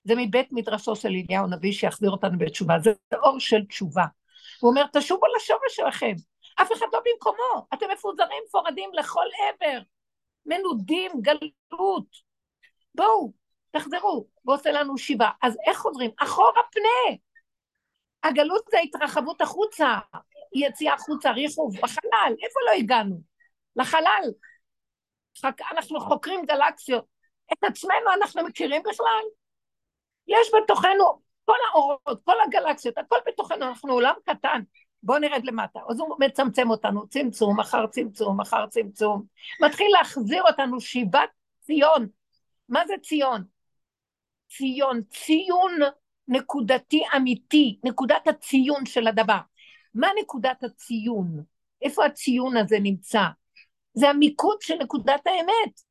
זה מבית מדרשו של אליהו הנביא שיחזיר אותנו בתשובה, זה אור של תשובה. הוא אומר, תשובו לשורש שלכם, אף אחד לא במקומו, אתם מפוזרים, מפורדים לכל עבר, מנודים, גלות. בואו, תחזרו, ועושה לנו שיבה. אז איך חוזרים? אחורה פנה. הגלות זה התרחבות החוצה, יציאה החוצה, ריחוב, בחלל, איפה לא הגענו? לחלל. אנחנו חוקרים גלקסיות, את עצמנו אנחנו מכירים בכלל? יש בתוכנו כל האורות, כל הגלקסיות, הכל בתוכנו, אנחנו עולם קטן. בואו נרד למטה. אז הוא מצמצם אותנו, צמצום אחר צמצום אחר צמצום. מתחיל להחזיר אותנו שיבת ציון. מה זה ציון? ציון, ציון נקודתי אמיתי, נקודת הציון של הדבר. מה נקודת הציון? איפה הציון הזה נמצא? זה המיקוד של נקודת האמת.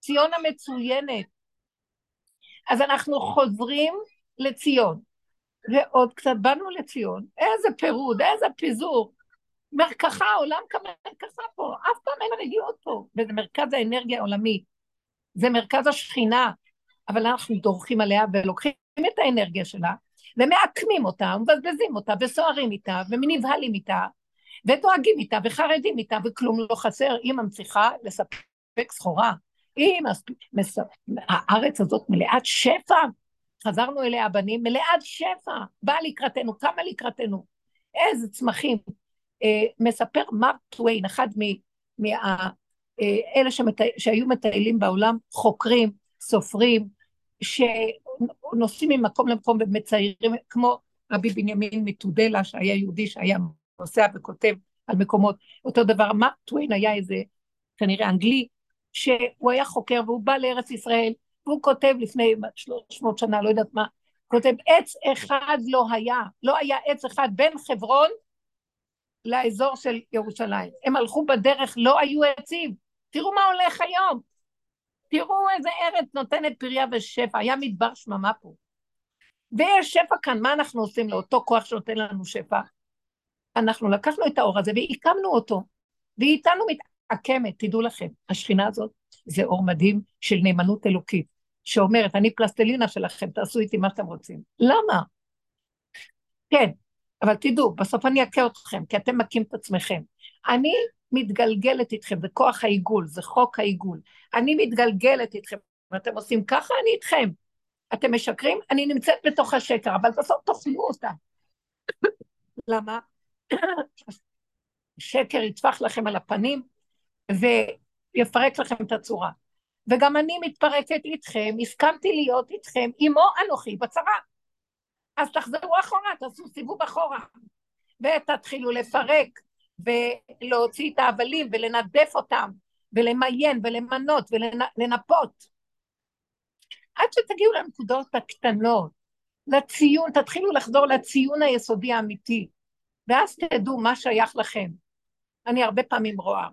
ציון המצוינת. אז אנחנו חוזרים לציון, ועוד קצת באנו לציון, איזה פירוד, איזה פיזור. מרקחה, עולם כמרקחה פה, אף פעם אין רגיעות פה, וזה מרכז האנרגיה העולמי, זה מרכז השכינה, אבל אנחנו דורכים עליה ולוקחים את האנרגיה שלה, ומעקמים אותה, ומבזבזים אותה, וסוערים איתה, ונבהלים איתה, ודואגים איתה, וחרדים איתה, וכלום לא חסר, היא מנציחה לספק סחורה. אם מס... הארץ הזאת מלאת שפע, חזרנו אליה הבנים, מלאת שפע, באה לקראתנו, קמה לקראתנו, איזה צמחים. אה, מספר מרק טוויין, אחד מאלה אה, שמת... שהיו מטיילים בעולם, חוקרים, סופרים, שנוסעים ממקום למקום ומציירים, כמו רבי בנימין מתודלה, שהיה יהודי שהיה נוסע וכותב על מקומות, אותו דבר, מרק טוויין היה איזה, כנראה אנגלי, שהוא היה חוקר והוא בא לארץ ישראל, והוא כותב לפני 300 שנה, לא יודעת מה, כותב, עץ אחד לא היה, לא היה עץ אחד בין חברון לאזור של ירושלים. הם הלכו בדרך, לא היו עצים. תראו מה הולך היום. תראו איזה ארץ נותנת פריה ושפע, היה מדבר שממה פה. ויש שפע כאן, מה אנחנו עושים לאותו כוח שנותן לנו שפע? אנחנו לקחנו את האור הזה והקמנו אותו, והיא איתנו מתעקמת, תדעו לכם, השכינה הזאת זה אור מדהים של נאמנות אלוקית, שאומרת, אני פלסטלינה שלכם, תעשו איתי מה שאתם רוצים. למה? כן, אבל תדעו, בסוף אני אכה אתכם, כי אתם מכים את עצמכם. אני מתגלגלת איתכם, זה כוח העיגול, זה חוק העיגול. אני מתגלגלת איתכם, ואתם עושים ככה, אני איתכם. אתם משקרים, אני נמצאת בתוך השקר, אבל בסוף תאכלו אותה. למה? שקר יטפח לכם על הפנים, ויפרק לכם את הצורה. וגם אני מתפרקת איתכם, הסכמתי להיות איתכם, עמו אנוכי בצרה. אז תחזרו אחורה, תעשו סיבוב אחורה, ותתחילו לפרק, ולהוציא את ההבלים, ולנדף אותם, ולמיין, ולמנות, ולנפות. עד שתגיעו לנקודות הקטנות, לציון, תתחילו לחזור לציון היסודי האמיתי, ואז תדעו מה שייך לכם. אני הרבה פעמים רואה,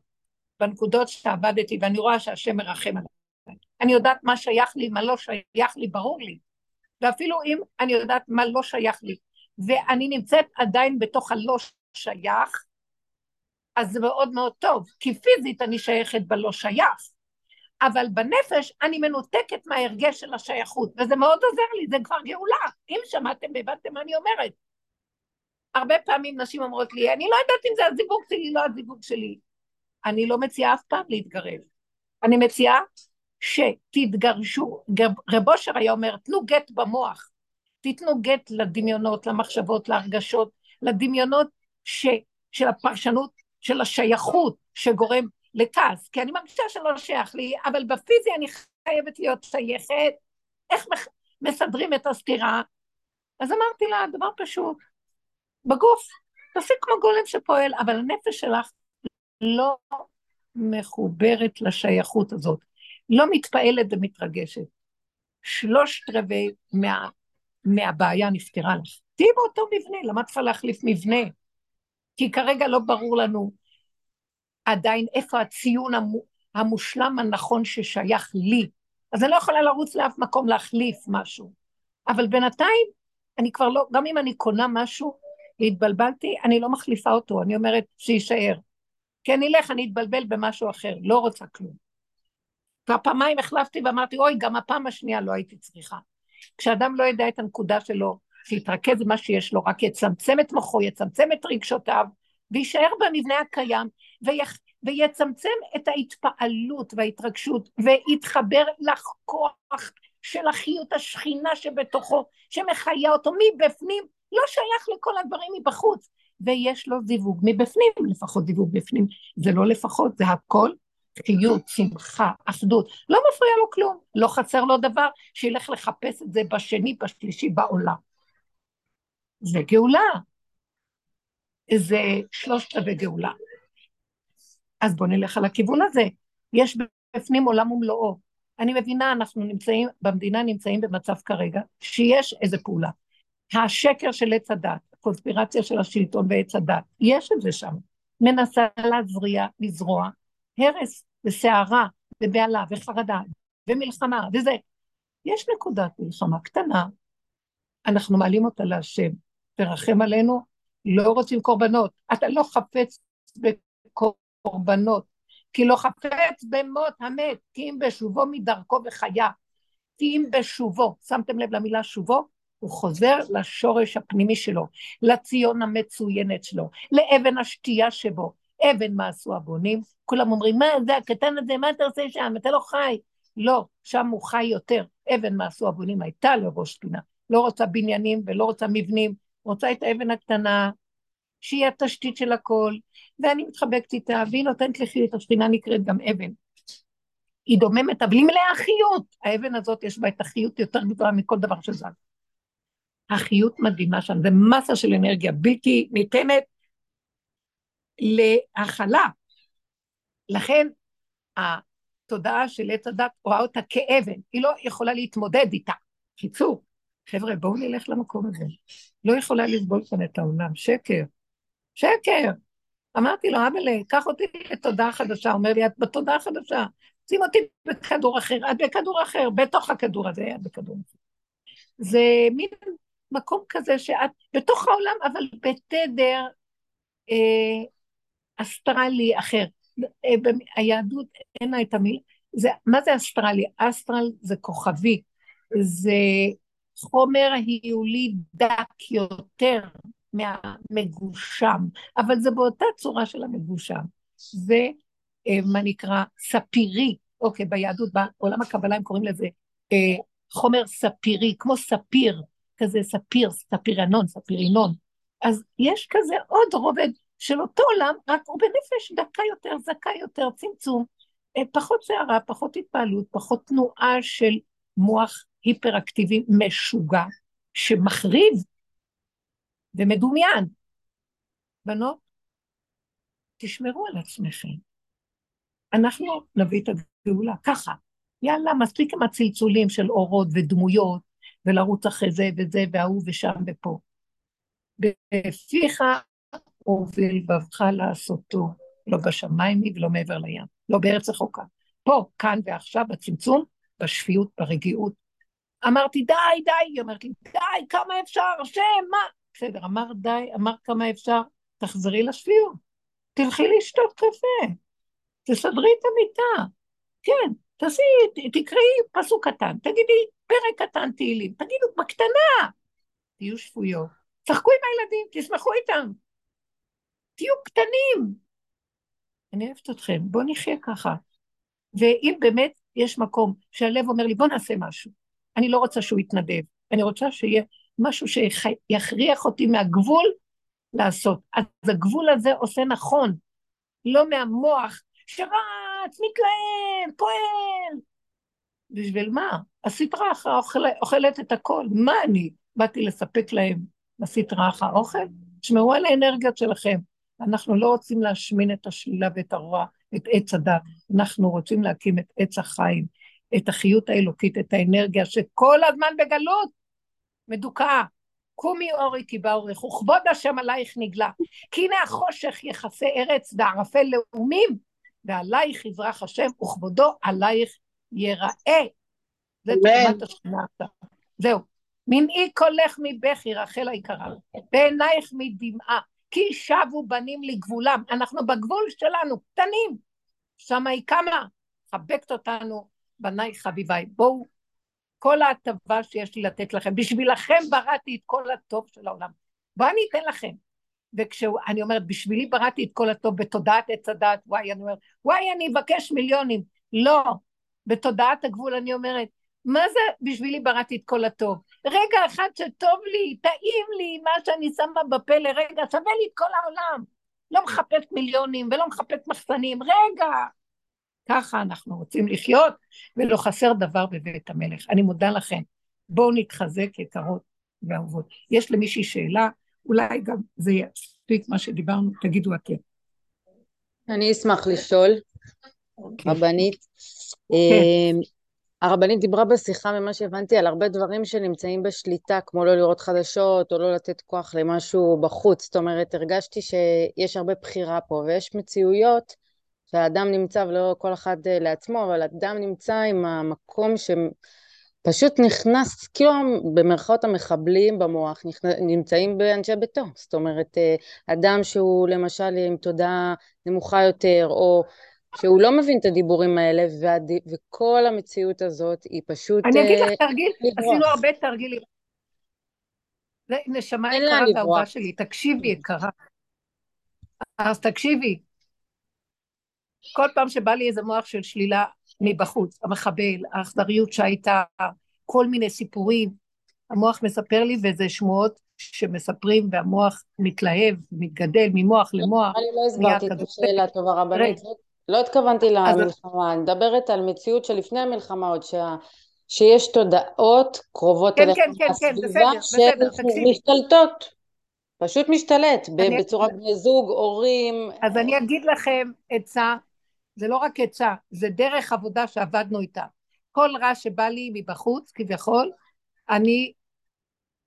בנקודות שעבדתי, ואני רואה שהשם מרחם עליי. אני יודעת מה שייך לי, מה לא שייך לי, ברור לי. ואפילו אם אני יודעת מה לא שייך לי, ואני נמצאת עדיין בתוך הלא שייך, אז זה מאוד מאוד טוב, כי פיזית אני שייכת בלא שייך, אבל בנפש אני מנותקת מההרגש של השייכות, וזה מאוד עוזר לי, זה כבר גאולה. אם שמעתם והבנתם מה אני אומרת. הרבה פעמים נשים אומרות לי, אני לא יודעת אם זה הזיווג שלי, לא הזיווג שלי. אני לא מציעה אף פעם להתגרב. אני מציעה שתתגרשו. רב אושר היה אומר, תנו גט במוח. תיתנו גט לדמיונות, למחשבות, להרגשות, לדמיונות ש, של הפרשנות, של השייכות שגורם לכעס, כי אני מרגישה שלא שייך לי, אבל בפיזי אני חייבת להיות שייכת. איך מסדרים את הסתירה? אז אמרתי לה, דבר פשוט, בגוף, תעשי כמו גולם שפועל, אבל הנפש שלך לא מחוברת לשייכות הזאת, לא מתפעלת ומתרגשת. שלושת רבעי מה, מהבעיה נפתרה לך. תהיי באותו מבנה, למה צריכה להחליף מבנה? כי כרגע לא ברור לנו עדיין איפה הציון המושלם הנכון ששייך לי. אז אני לא יכולה לרוץ לאף מקום להחליף משהו. אבל בינתיים, אני כבר לא, גם אם אני קונה משהו, התבלבלתי, אני לא מחליפה אותו, אני אומרת שיישאר. כי אני אלך, אני אתבלבל במשהו אחר, לא רוצה כלום. כבר פעמיים החלפתי ואמרתי, אוי, גם הפעם השנייה לא הייתי צריכה. כשאדם לא ידע את הנקודה שלו, שיתרכז במה שיש לו, רק יצמצם את מוחו, יצמצם את רגשותיו, ויישאר במבנה הקיים, ויח... ויצמצם את ההתפעלות וההתרגשות, ויתחבר לכוח של החיות השכינה שבתוכו, שמחיה אותו מבפנים, לא שייך לכל הדברים מבחוץ, ויש לו זיווג מבפנים, לפחות זיווג בפנים, זה לא לפחות, זה הכל חיות, שמחה, אחדות, לא מפריע לו כלום, לא חסר לו דבר, שילך לחפש את זה בשני, בשלישי, בעולם. זה גאולה, זה שלושת רבי גאולה. אז בואו נלך על הכיוון הזה. יש בפנים עולם ומלואו. אני מבינה, אנחנו נמצאים, במדינה נמצאים במצב כרגע, שיש איזו פעולה. השקר של עץ הדת, הקונספירציה של השלטון ועץ הדת, יש את זה שם. מנסה להזריע, לזרוע, הרס וסערה ובהלה וחרדה ומלחמה וזה. יש נקודת מלחמה קטנה, אנחנו מעלים אותה להשם, תרחם עלינו, לא רוצים קורבנות. אתה לא חפץ בקורבנות, כי לא חפץ במות המת, כי אם בשובו מדרכו וחיה, כי אם בשובו, שמתם לב למילה שובו? הוא חוזר לשורש הפנימי שלו, לציון המצוינת שלו, לאבן השתייה שבו. אבן מה עשו הבונים? כולם אומרים, מה זה הקטן הזה, מה אתה עושה שם? אתה לא חי. לא, שם הוא חי יותר. אבן מה עשו הבונים הייתה לראש פינה. לא רוצה בניינים ולא רוצה מבנים, רוצה את האבן הקטנה, שהיא התשתית של הכל, ואני מתחבקת איתה, והיא נותנת לי חיות, השכינה נקראת גם אבן. היא דוממת, אבל היא מלאה חיות. האבן הזאת יש בה את החיות יותר גדולה מכל דבר שזז. החיות מדהימה שם, זה מסה של אנרגיה בלתי ניתנת להכלה. לכן התודעה של עץ הדת רואה אותה כאבן, היא לא יכולה להתמודד איתה. קיצור, חבר'ה, בואו נלך למקום הזה. לא יכולה לסבול כאן את העולם, שקר. שקר. אמרתי לו, אבאלה, קח אותי לתודעה חדשה. אומר לי, את בתודעה חדשה. שים אותי בכדור אחר, את בכדור אחר, בתוך הכדור הזה, את בכדור אחר. זה מין מקום כזה שאת בתוך העולם, אבל בתדר אה, אסטרלי אחר. אה, היהדות, אין לה את המילה, זה, מה זה אסטרלי? אסטרל זה כוכבי, זה חומר היולי דק יותר מהמגושם, אבל זה באותה צורה של המגושם. זה אה, מה נקרא ספירי, אוקיי, ביהדות, בעולם הקבלה הם קוראים לזה אה, חומר ספירי, כמו ספיר, כזה ספיר, ספירנון, ספירינון. אז יש כזה עוד רובד של אותו עולם, רק הוא בנפש דקה יותר, זכה יותר, צמצום, אה, פחות שערה, פחות התפעלות, פחות תנועה של מוח היפראקטיבי משוגע, שמחריב ומדומיין. בנות, תשמרו על עצמכם. אנחנו נביא את הגאולה, ככה. יאללה, מספיק עם הצלצולים של אורות ודמויות, ולרוץ אחרי זה וזה וההוא ושם ופה. בפיך ובלבבך לעשותו, לא בשמיים ולא מעבר לים, לא בארץ רחוקה. פה, כאן ועכשיו, בצמצום, בשפיות, ברגיעות. אמרתי, די, די, היא אומרת לי, די, כמה אפשר, השם, מה? בסדר, אמר די, אמר כמה אפשר, תחזרי לשפיות. תלכי לשתות קפה, תסדרי את המיטה. כן, תעשי, תקראי פסוק קטן, תגידי פרק קטן תהילים, תגידו בקטנה, תהיו שפויות, צחקו עם הילדים, תשמחו איתם, תהיו קטנים. אני אוהבת אתכם, בואו נחיה ככה. ואם באמת יש מקום שהלב אומר לי, בוא נעשה משהו, אני לא רוצה שהוא יתנדב, אני רוצה שיהיה משהו שיכריח אותי מהגבול לעשות. אז הגבול הזה עושה נכון, לא מהמוח שרץ, מתלהם, פועל. בשביל מה? הסטרה אוכל, אוכלת את הכל. מה אני? באתי לספק להם בסטרה אחרא אוכל? תשמעו על האנרגיות שלכם. אנחנו לא רוצים להשמין את השלילה ואת הרוע, את עץ הדת. אנחנו רוצים להקים את עץ החיים, את החיות האלוקית, את האנרגיה שכל הזמן בגלות מדוכאה. קומי אורי כי באורך, וכבוד השם עלייך נגלה. כי הנה החושך יכסה ארץ וערפל לאומים, ועלייך יזרח השם, וכבודו עלייך ייראה. זה תחומת השנה עכשיו. זהו. מנעי קולך מבכי, רחל היקרה, בעינייך מדמעה, כי שבו בנים לגבולם. אנחנו בגבול שלנו, קטנים. שמה היא קמה, חבקת אותנו, בניי חביביי. בואו כל ההטבה שיש לי לתת לכם. בשבילכם בראתי את כל הטוב של העולם. בואו אני אתן לכם. וכשאני אומרת, בשבילי בראתי את כל הטוב בתודעת עץ הדעת, וואי, אני אומרת, וואי, אני אבקש מיליונים. לא, בתודעת הגבול אני אומרת, מה זה בשבילי בראתי את כל הטוב? רגע אחד שטוב לי, טעים לי, מה שאני שמה בפה לרגע, שווה לי את כל העולם. לא מחפש מיליונים ולא מחפש מחסנים, רגע, ככה אנחנו רוצים לחיות, ולא חסר דבר בבית המלך. אני מודה לכם. בואו נתחזק יקרות ואהובות. יש למישהי שאלה, אולי גם זה יספיק מה שדיברנו, תגידו אתם. אני אשמח לשאול, okay. רבנית. Okay. הרבנית דיברה בשיחה, ממה שהבנתי, על הרבה דברים שנמצאים בשליטה, כמו לא לראות חדשות, או לא לתת כוח למשהו בחוץ. זאת אומרת, הרגשתי שיש הרבה בחירה פה, ויש מציאויות שהאדם נמצא, ולא כל אחד אה, לעצמו, אבל אדם נמצא עם המקום שפשוט נכנס, כאילו במרכאות המחבלים במוח נמצאים באנשי ביתו. זאת אומרת, אה, אדם שהוא למשל עם תודעה נמוכה יותר, או שהוא לא מבין את הדיבורים האלה, והד... וכל המציאות הזאת היא פשוט... אני אגיד לך אה, תרגיל, עשינו הרבה תרגילים. נשמה יקרה והאהובה שלי, תקשיבי יקרה. אז תקשיבי, כל פעם שבא לי איזה מוח של שלילה מבחוץ, המחבל, האכזריות שהייתה, כל מיני סיפורים, המוח מספר לי וזה שמועות שמספרים והמוח מתלהב, מתגדל ממוח למוח. אני לא הסברתי את השאלה טובה רבנית, לא התכוונתי למלחמה, אני מדברת על מציאות שלפני המלחמה עוד, שה... שיש תודעות קרובות כן, אליך כן, כן, כן, בסדר, בסדר, תקשיבי. משתלטות, פשוט משתלט, אני... בצורה בני זוג, הורים. אז אני אגיד לכם עצה זה לא רק עצה, זה דרך עבודה שעבדנו איתה. כל רע שבא לי מבחוץ, כביכול, אני,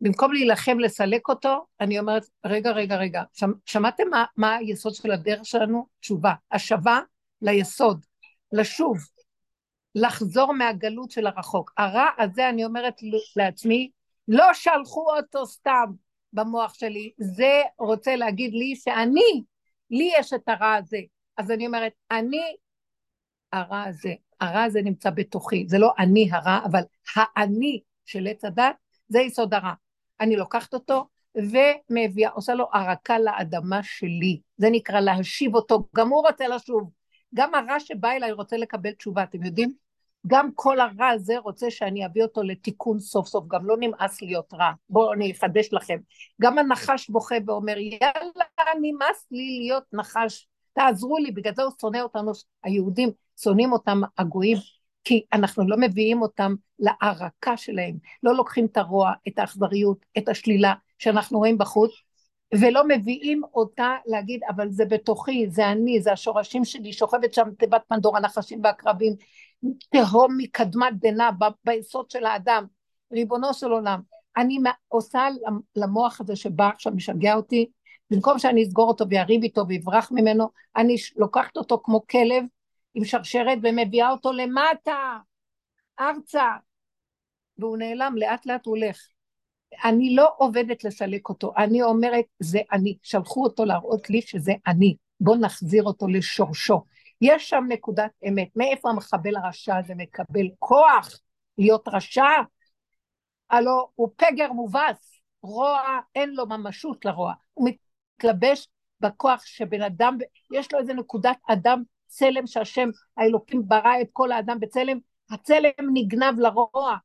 במקום להילחם לסלק אותו, אני אומרת, רגע, רגע, רגע, שמ, שמעתם מה, מה היסוד של הדרך שלנו? תשובה. השבה ליסוד, לשוב, לחזור מהגלות של הרחוק. הרע הזה, אני אומרת לעצמי, לא שלחו אותו סתם במוח שלי, זה רוצה להגיד לי שאני, לי יש את הרע הזה. אז אני אומרת, אני הרע הזה, הרע הזה נמצא בתוכי, זה לא אני הרע, אבל האני של עץ הדת, זה יסוד הרע. אני לוקחת אותו ומביאה, עושה לו ערקה לאדמה שלי, זה נקרא להשיב אותו, גם הוא רוצה לשוב. גם הרע שבא אליי רוצה לקבל תשובה, אתם יודעים? גם כל הרע הזה רוצה שאני אביא אותו לתיקון סוף סוף, גם לא נמאס להיות רע. בואו אני אחדש לכם. גם הנחש בוכה ואומר, יאללה, נמאס לי להיות נחש תעזרו לי, בגלל זה הוא שונא אותנו, היהודים שונאים אותם הגויים, כי אנחנו לא מביאים אותם להערקה שלהם, לא לוקחים את הרוע, את האכזריות, את השלילה שאנחנו רואים בחוץ, ולא מביאים אותה להגיד, אבל זה בתוכי, זה אני, זה השורשים שלי, שוכבת שם תיבת פנדור, הנחשים והקרבים, תהום מקדמת דנא ביסוד של האדם, ריבונו של עולם. אני עושה למוח הזה שבא עכשיו, משגע אותי, במקום שאני אסגור אותו ויריב איתו ואברח ממנו, אני לוקחת אותו כמו כלב עם שרשרת ומביאה אותו למטה, ארצה, והוא נעלם, לאט לאט הוא הולך. אני לא עובדת לסלק אותו, אני אומרת, זה אני. שלחו אותו להראות לי שזה אני. בואו נחזיר אותו לשורשו. יש שם נקודת אמת. מאיפה המחבל הרשע הזה מקבל כוח להיות רשע? הלו הוא פגר מובס, רוע אין לו ממשות לרוע, הוא מתלבש בכוח שבן אדם, יש לו איזה נקודת אדם צלם שהשם האלוקים ברא את כל האדם בצלם, הצלם נגנב לרוע,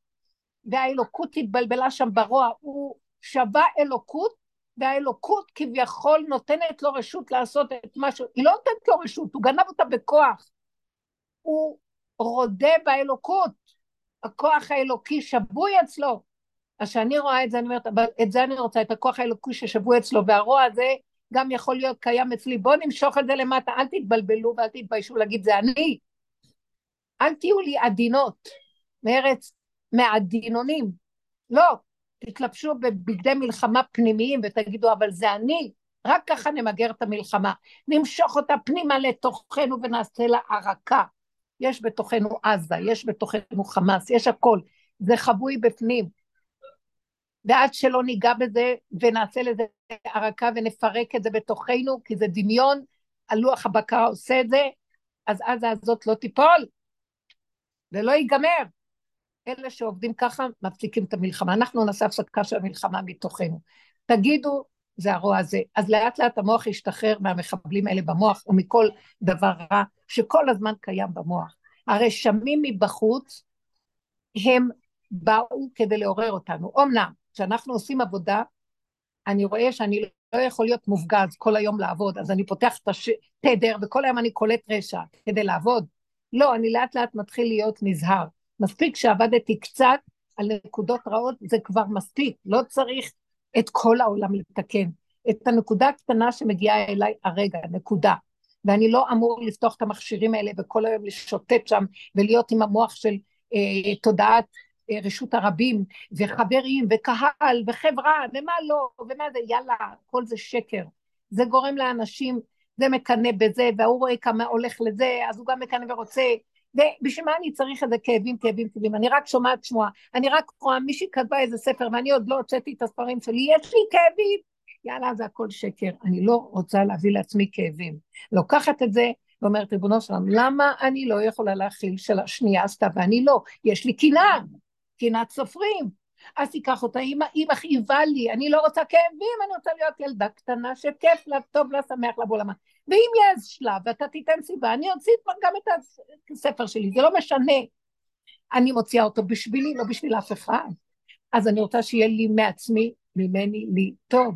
והאלוקות התבלבלה שם ברוע, הוא שווה אלוקות, והאלוקות כביכול נותנת לו רשות לעשות את משהו, היא לא נותנת לו רשות, הוא גנב אותה בכוח, הוא רודה באלוקות, הכוח האלוקי שבוי אצלו, אז כשאני רואה את זה, אני אומרת, אבל את זה אני רוצה, את הכוח האלוקי ששבוי אצלו, והרוע הזה גם יכול להיות קיים אצלי. בואו נמשוך את זה למטה, אל תתבלבלו ואל תתביישו להגיד, זה אני. אל תהיו לי עדינות, מארץ מעדינונים. לא, תתלבשו בבגדי מלחמה פנימיים ותגידו, אבל זה אני. רק ככה נמגר את המלחמה. נמשוך אותה פנימה לתוכנו ונעשה לה ערקה. יש בתוכנו עזה, יש בתוכנו חמאס, יש הכל. זה חבוי בפנים. ועד שלא ניגע בזה ונעשה לזה ערקה ונפרק את זה בתוכנו, כי זה דמיון, הלוח הבקרה עושה את זה, אז עזה הזאת לא תיפול, ולא ייגמר. אלה שעובדים ככה מפסיקים את המלחמה. אנחנו נעשה הפסקה של המלחמה מתוכנו. תגידו, זה הרוע הזה. אז לאט לאט המוח ישתחרר מהמחבלים האלה במוח ומכל דבר רע שכל הזמן קיים במוח. הרשמים מבחוץ הם באו כדי לעורר אותנו. אמנם, כשאנחנו עושים עבודה, אני רואה שאני לא יכול להיות מופגז כל היום לעבוד, אז אני פותח את התדר וכל היום אני קולט רשע כדי לעבוד. לא, אני לאט לאט מתחיל להיות נזהר. מספיק שעבדתי קצת על נקודות רעות, זה כבר מספיק, לא צריך את כל העולם לתקן. את הנקודה הקטנה שמגיעה אליי הרגע, נקודה. ואני לא אמור לפתוח את המכשירים האלה וכל היום לשוטט שם ולהיות עם המוח של אה, תודעת אה, רשות הרבים, וחברים, וקהל, וחברה, ומה לא, ומה זה, יאללה, כל זה שקר. זה גורם לאנשים, זה מקנא בזה, והוא רואה כמה הולך לזה, אז הוא גם מקנא ורוצה, ובשביל מה אני צריך איזה כאבים, כאבים, כאבים? אני רק שומעת שמועה, אני רק רואה מישהי כתבה איזה ספר, ואני עוד לא הוצאתי את הספרים שלי, יש לי כאבים. יאללה, זה הכל שקר. אני לא רוצה להביא לעצמי כאבים. לוקחת את זה, ואומרת, ריבונו שלנו, למה אני לא יכולה להכיל של השנייה עשתה ואני לא? יש לי קנאה. קנאת סופרים. אז תיקח אותה, היא, היא מכאיבה לי, אני לא רוצה כאבים, אני רוצה להיות ילדה קטנה שכיף לה, טוב לה, שמח לה בעולמה. ואם יש שלב ואתה תיתן סיבה, אני אוציא גם את הספר שלי, זה לא משנה. אני מוציאה אותו בשבילי, לא בשביל אף אחד. אז אני רוצה שיהיה לי מעצמי, ממני, לי טוב.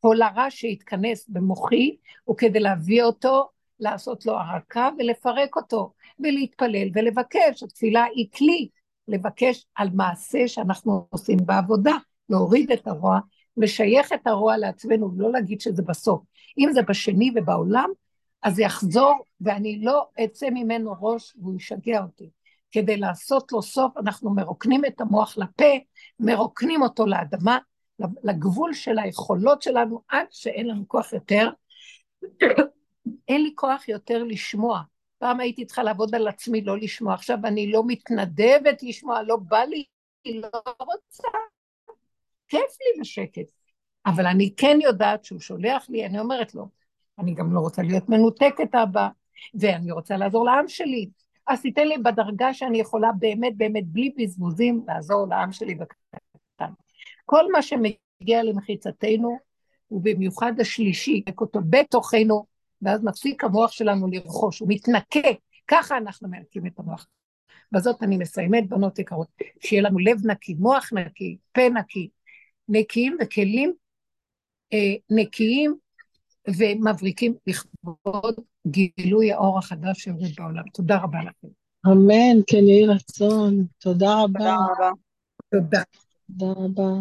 כל הרע שיתכנס במוחי הוא כדי להביא אותו, לעשות לו הרקה ולפרק אותו, ולהתפלל ולבקש. התפילה היא כלי. לבקש על מעשה שאנחנו עושים בעבודה, להוריד את הרוע, לשייך את הרוע לעצמנו, ולא להגיד שזה בסוף. אם זה בשני ובעולם, אז זה יחזור, ואני לא אצא ממנו ראש והוא ישגע אותי. כדי לעשות לו סוף, אנחנו מרוקנים את המוח לפה, מרוקנים אותו לאדמה, לגבול של היכולות שלנו, עד שאין לנו כוח יותר. (coughs) אין לי כוח יותר לשמוע. פעם הייתי צריכה לעבוד על עצמי, לא לשמוע. עכשיו אני לא מתנדבת לשמוע, לא בא לי, לא רוצה. כיף לי בשקט. אבל אני כן יודעת שהוא שולח לי, אני אומרת לו, אני גם לא רוצה להיות מנותקת אבא, ואני רוצה לעזור לעם שלי. אז תיתן לי בדרגה שאני יכולה באמת באמת בלי בזבוזים לעזור לעם שלי בקטן. כל מה שמגיע למחיצתנו, ובמיוחד השלישי, אותו בתוכנו, ואז מפסיק המוח שלנו לרכוש, הוא מתנקה, ככה אנחנו מנקים את המוח. בזאת אני מסיימת, בנות יקרות, שיהיה לנו לב נקי, מוח נקי, פה נקי, נקיים וכלים אה, נקיים ומבריקים לכבוד גילוי האור החדש שיורד בעולם. תודה רבה לכם. אמן, כן יהי רצון. תודה רבה. תודה רבה. תודה. תודה רבה.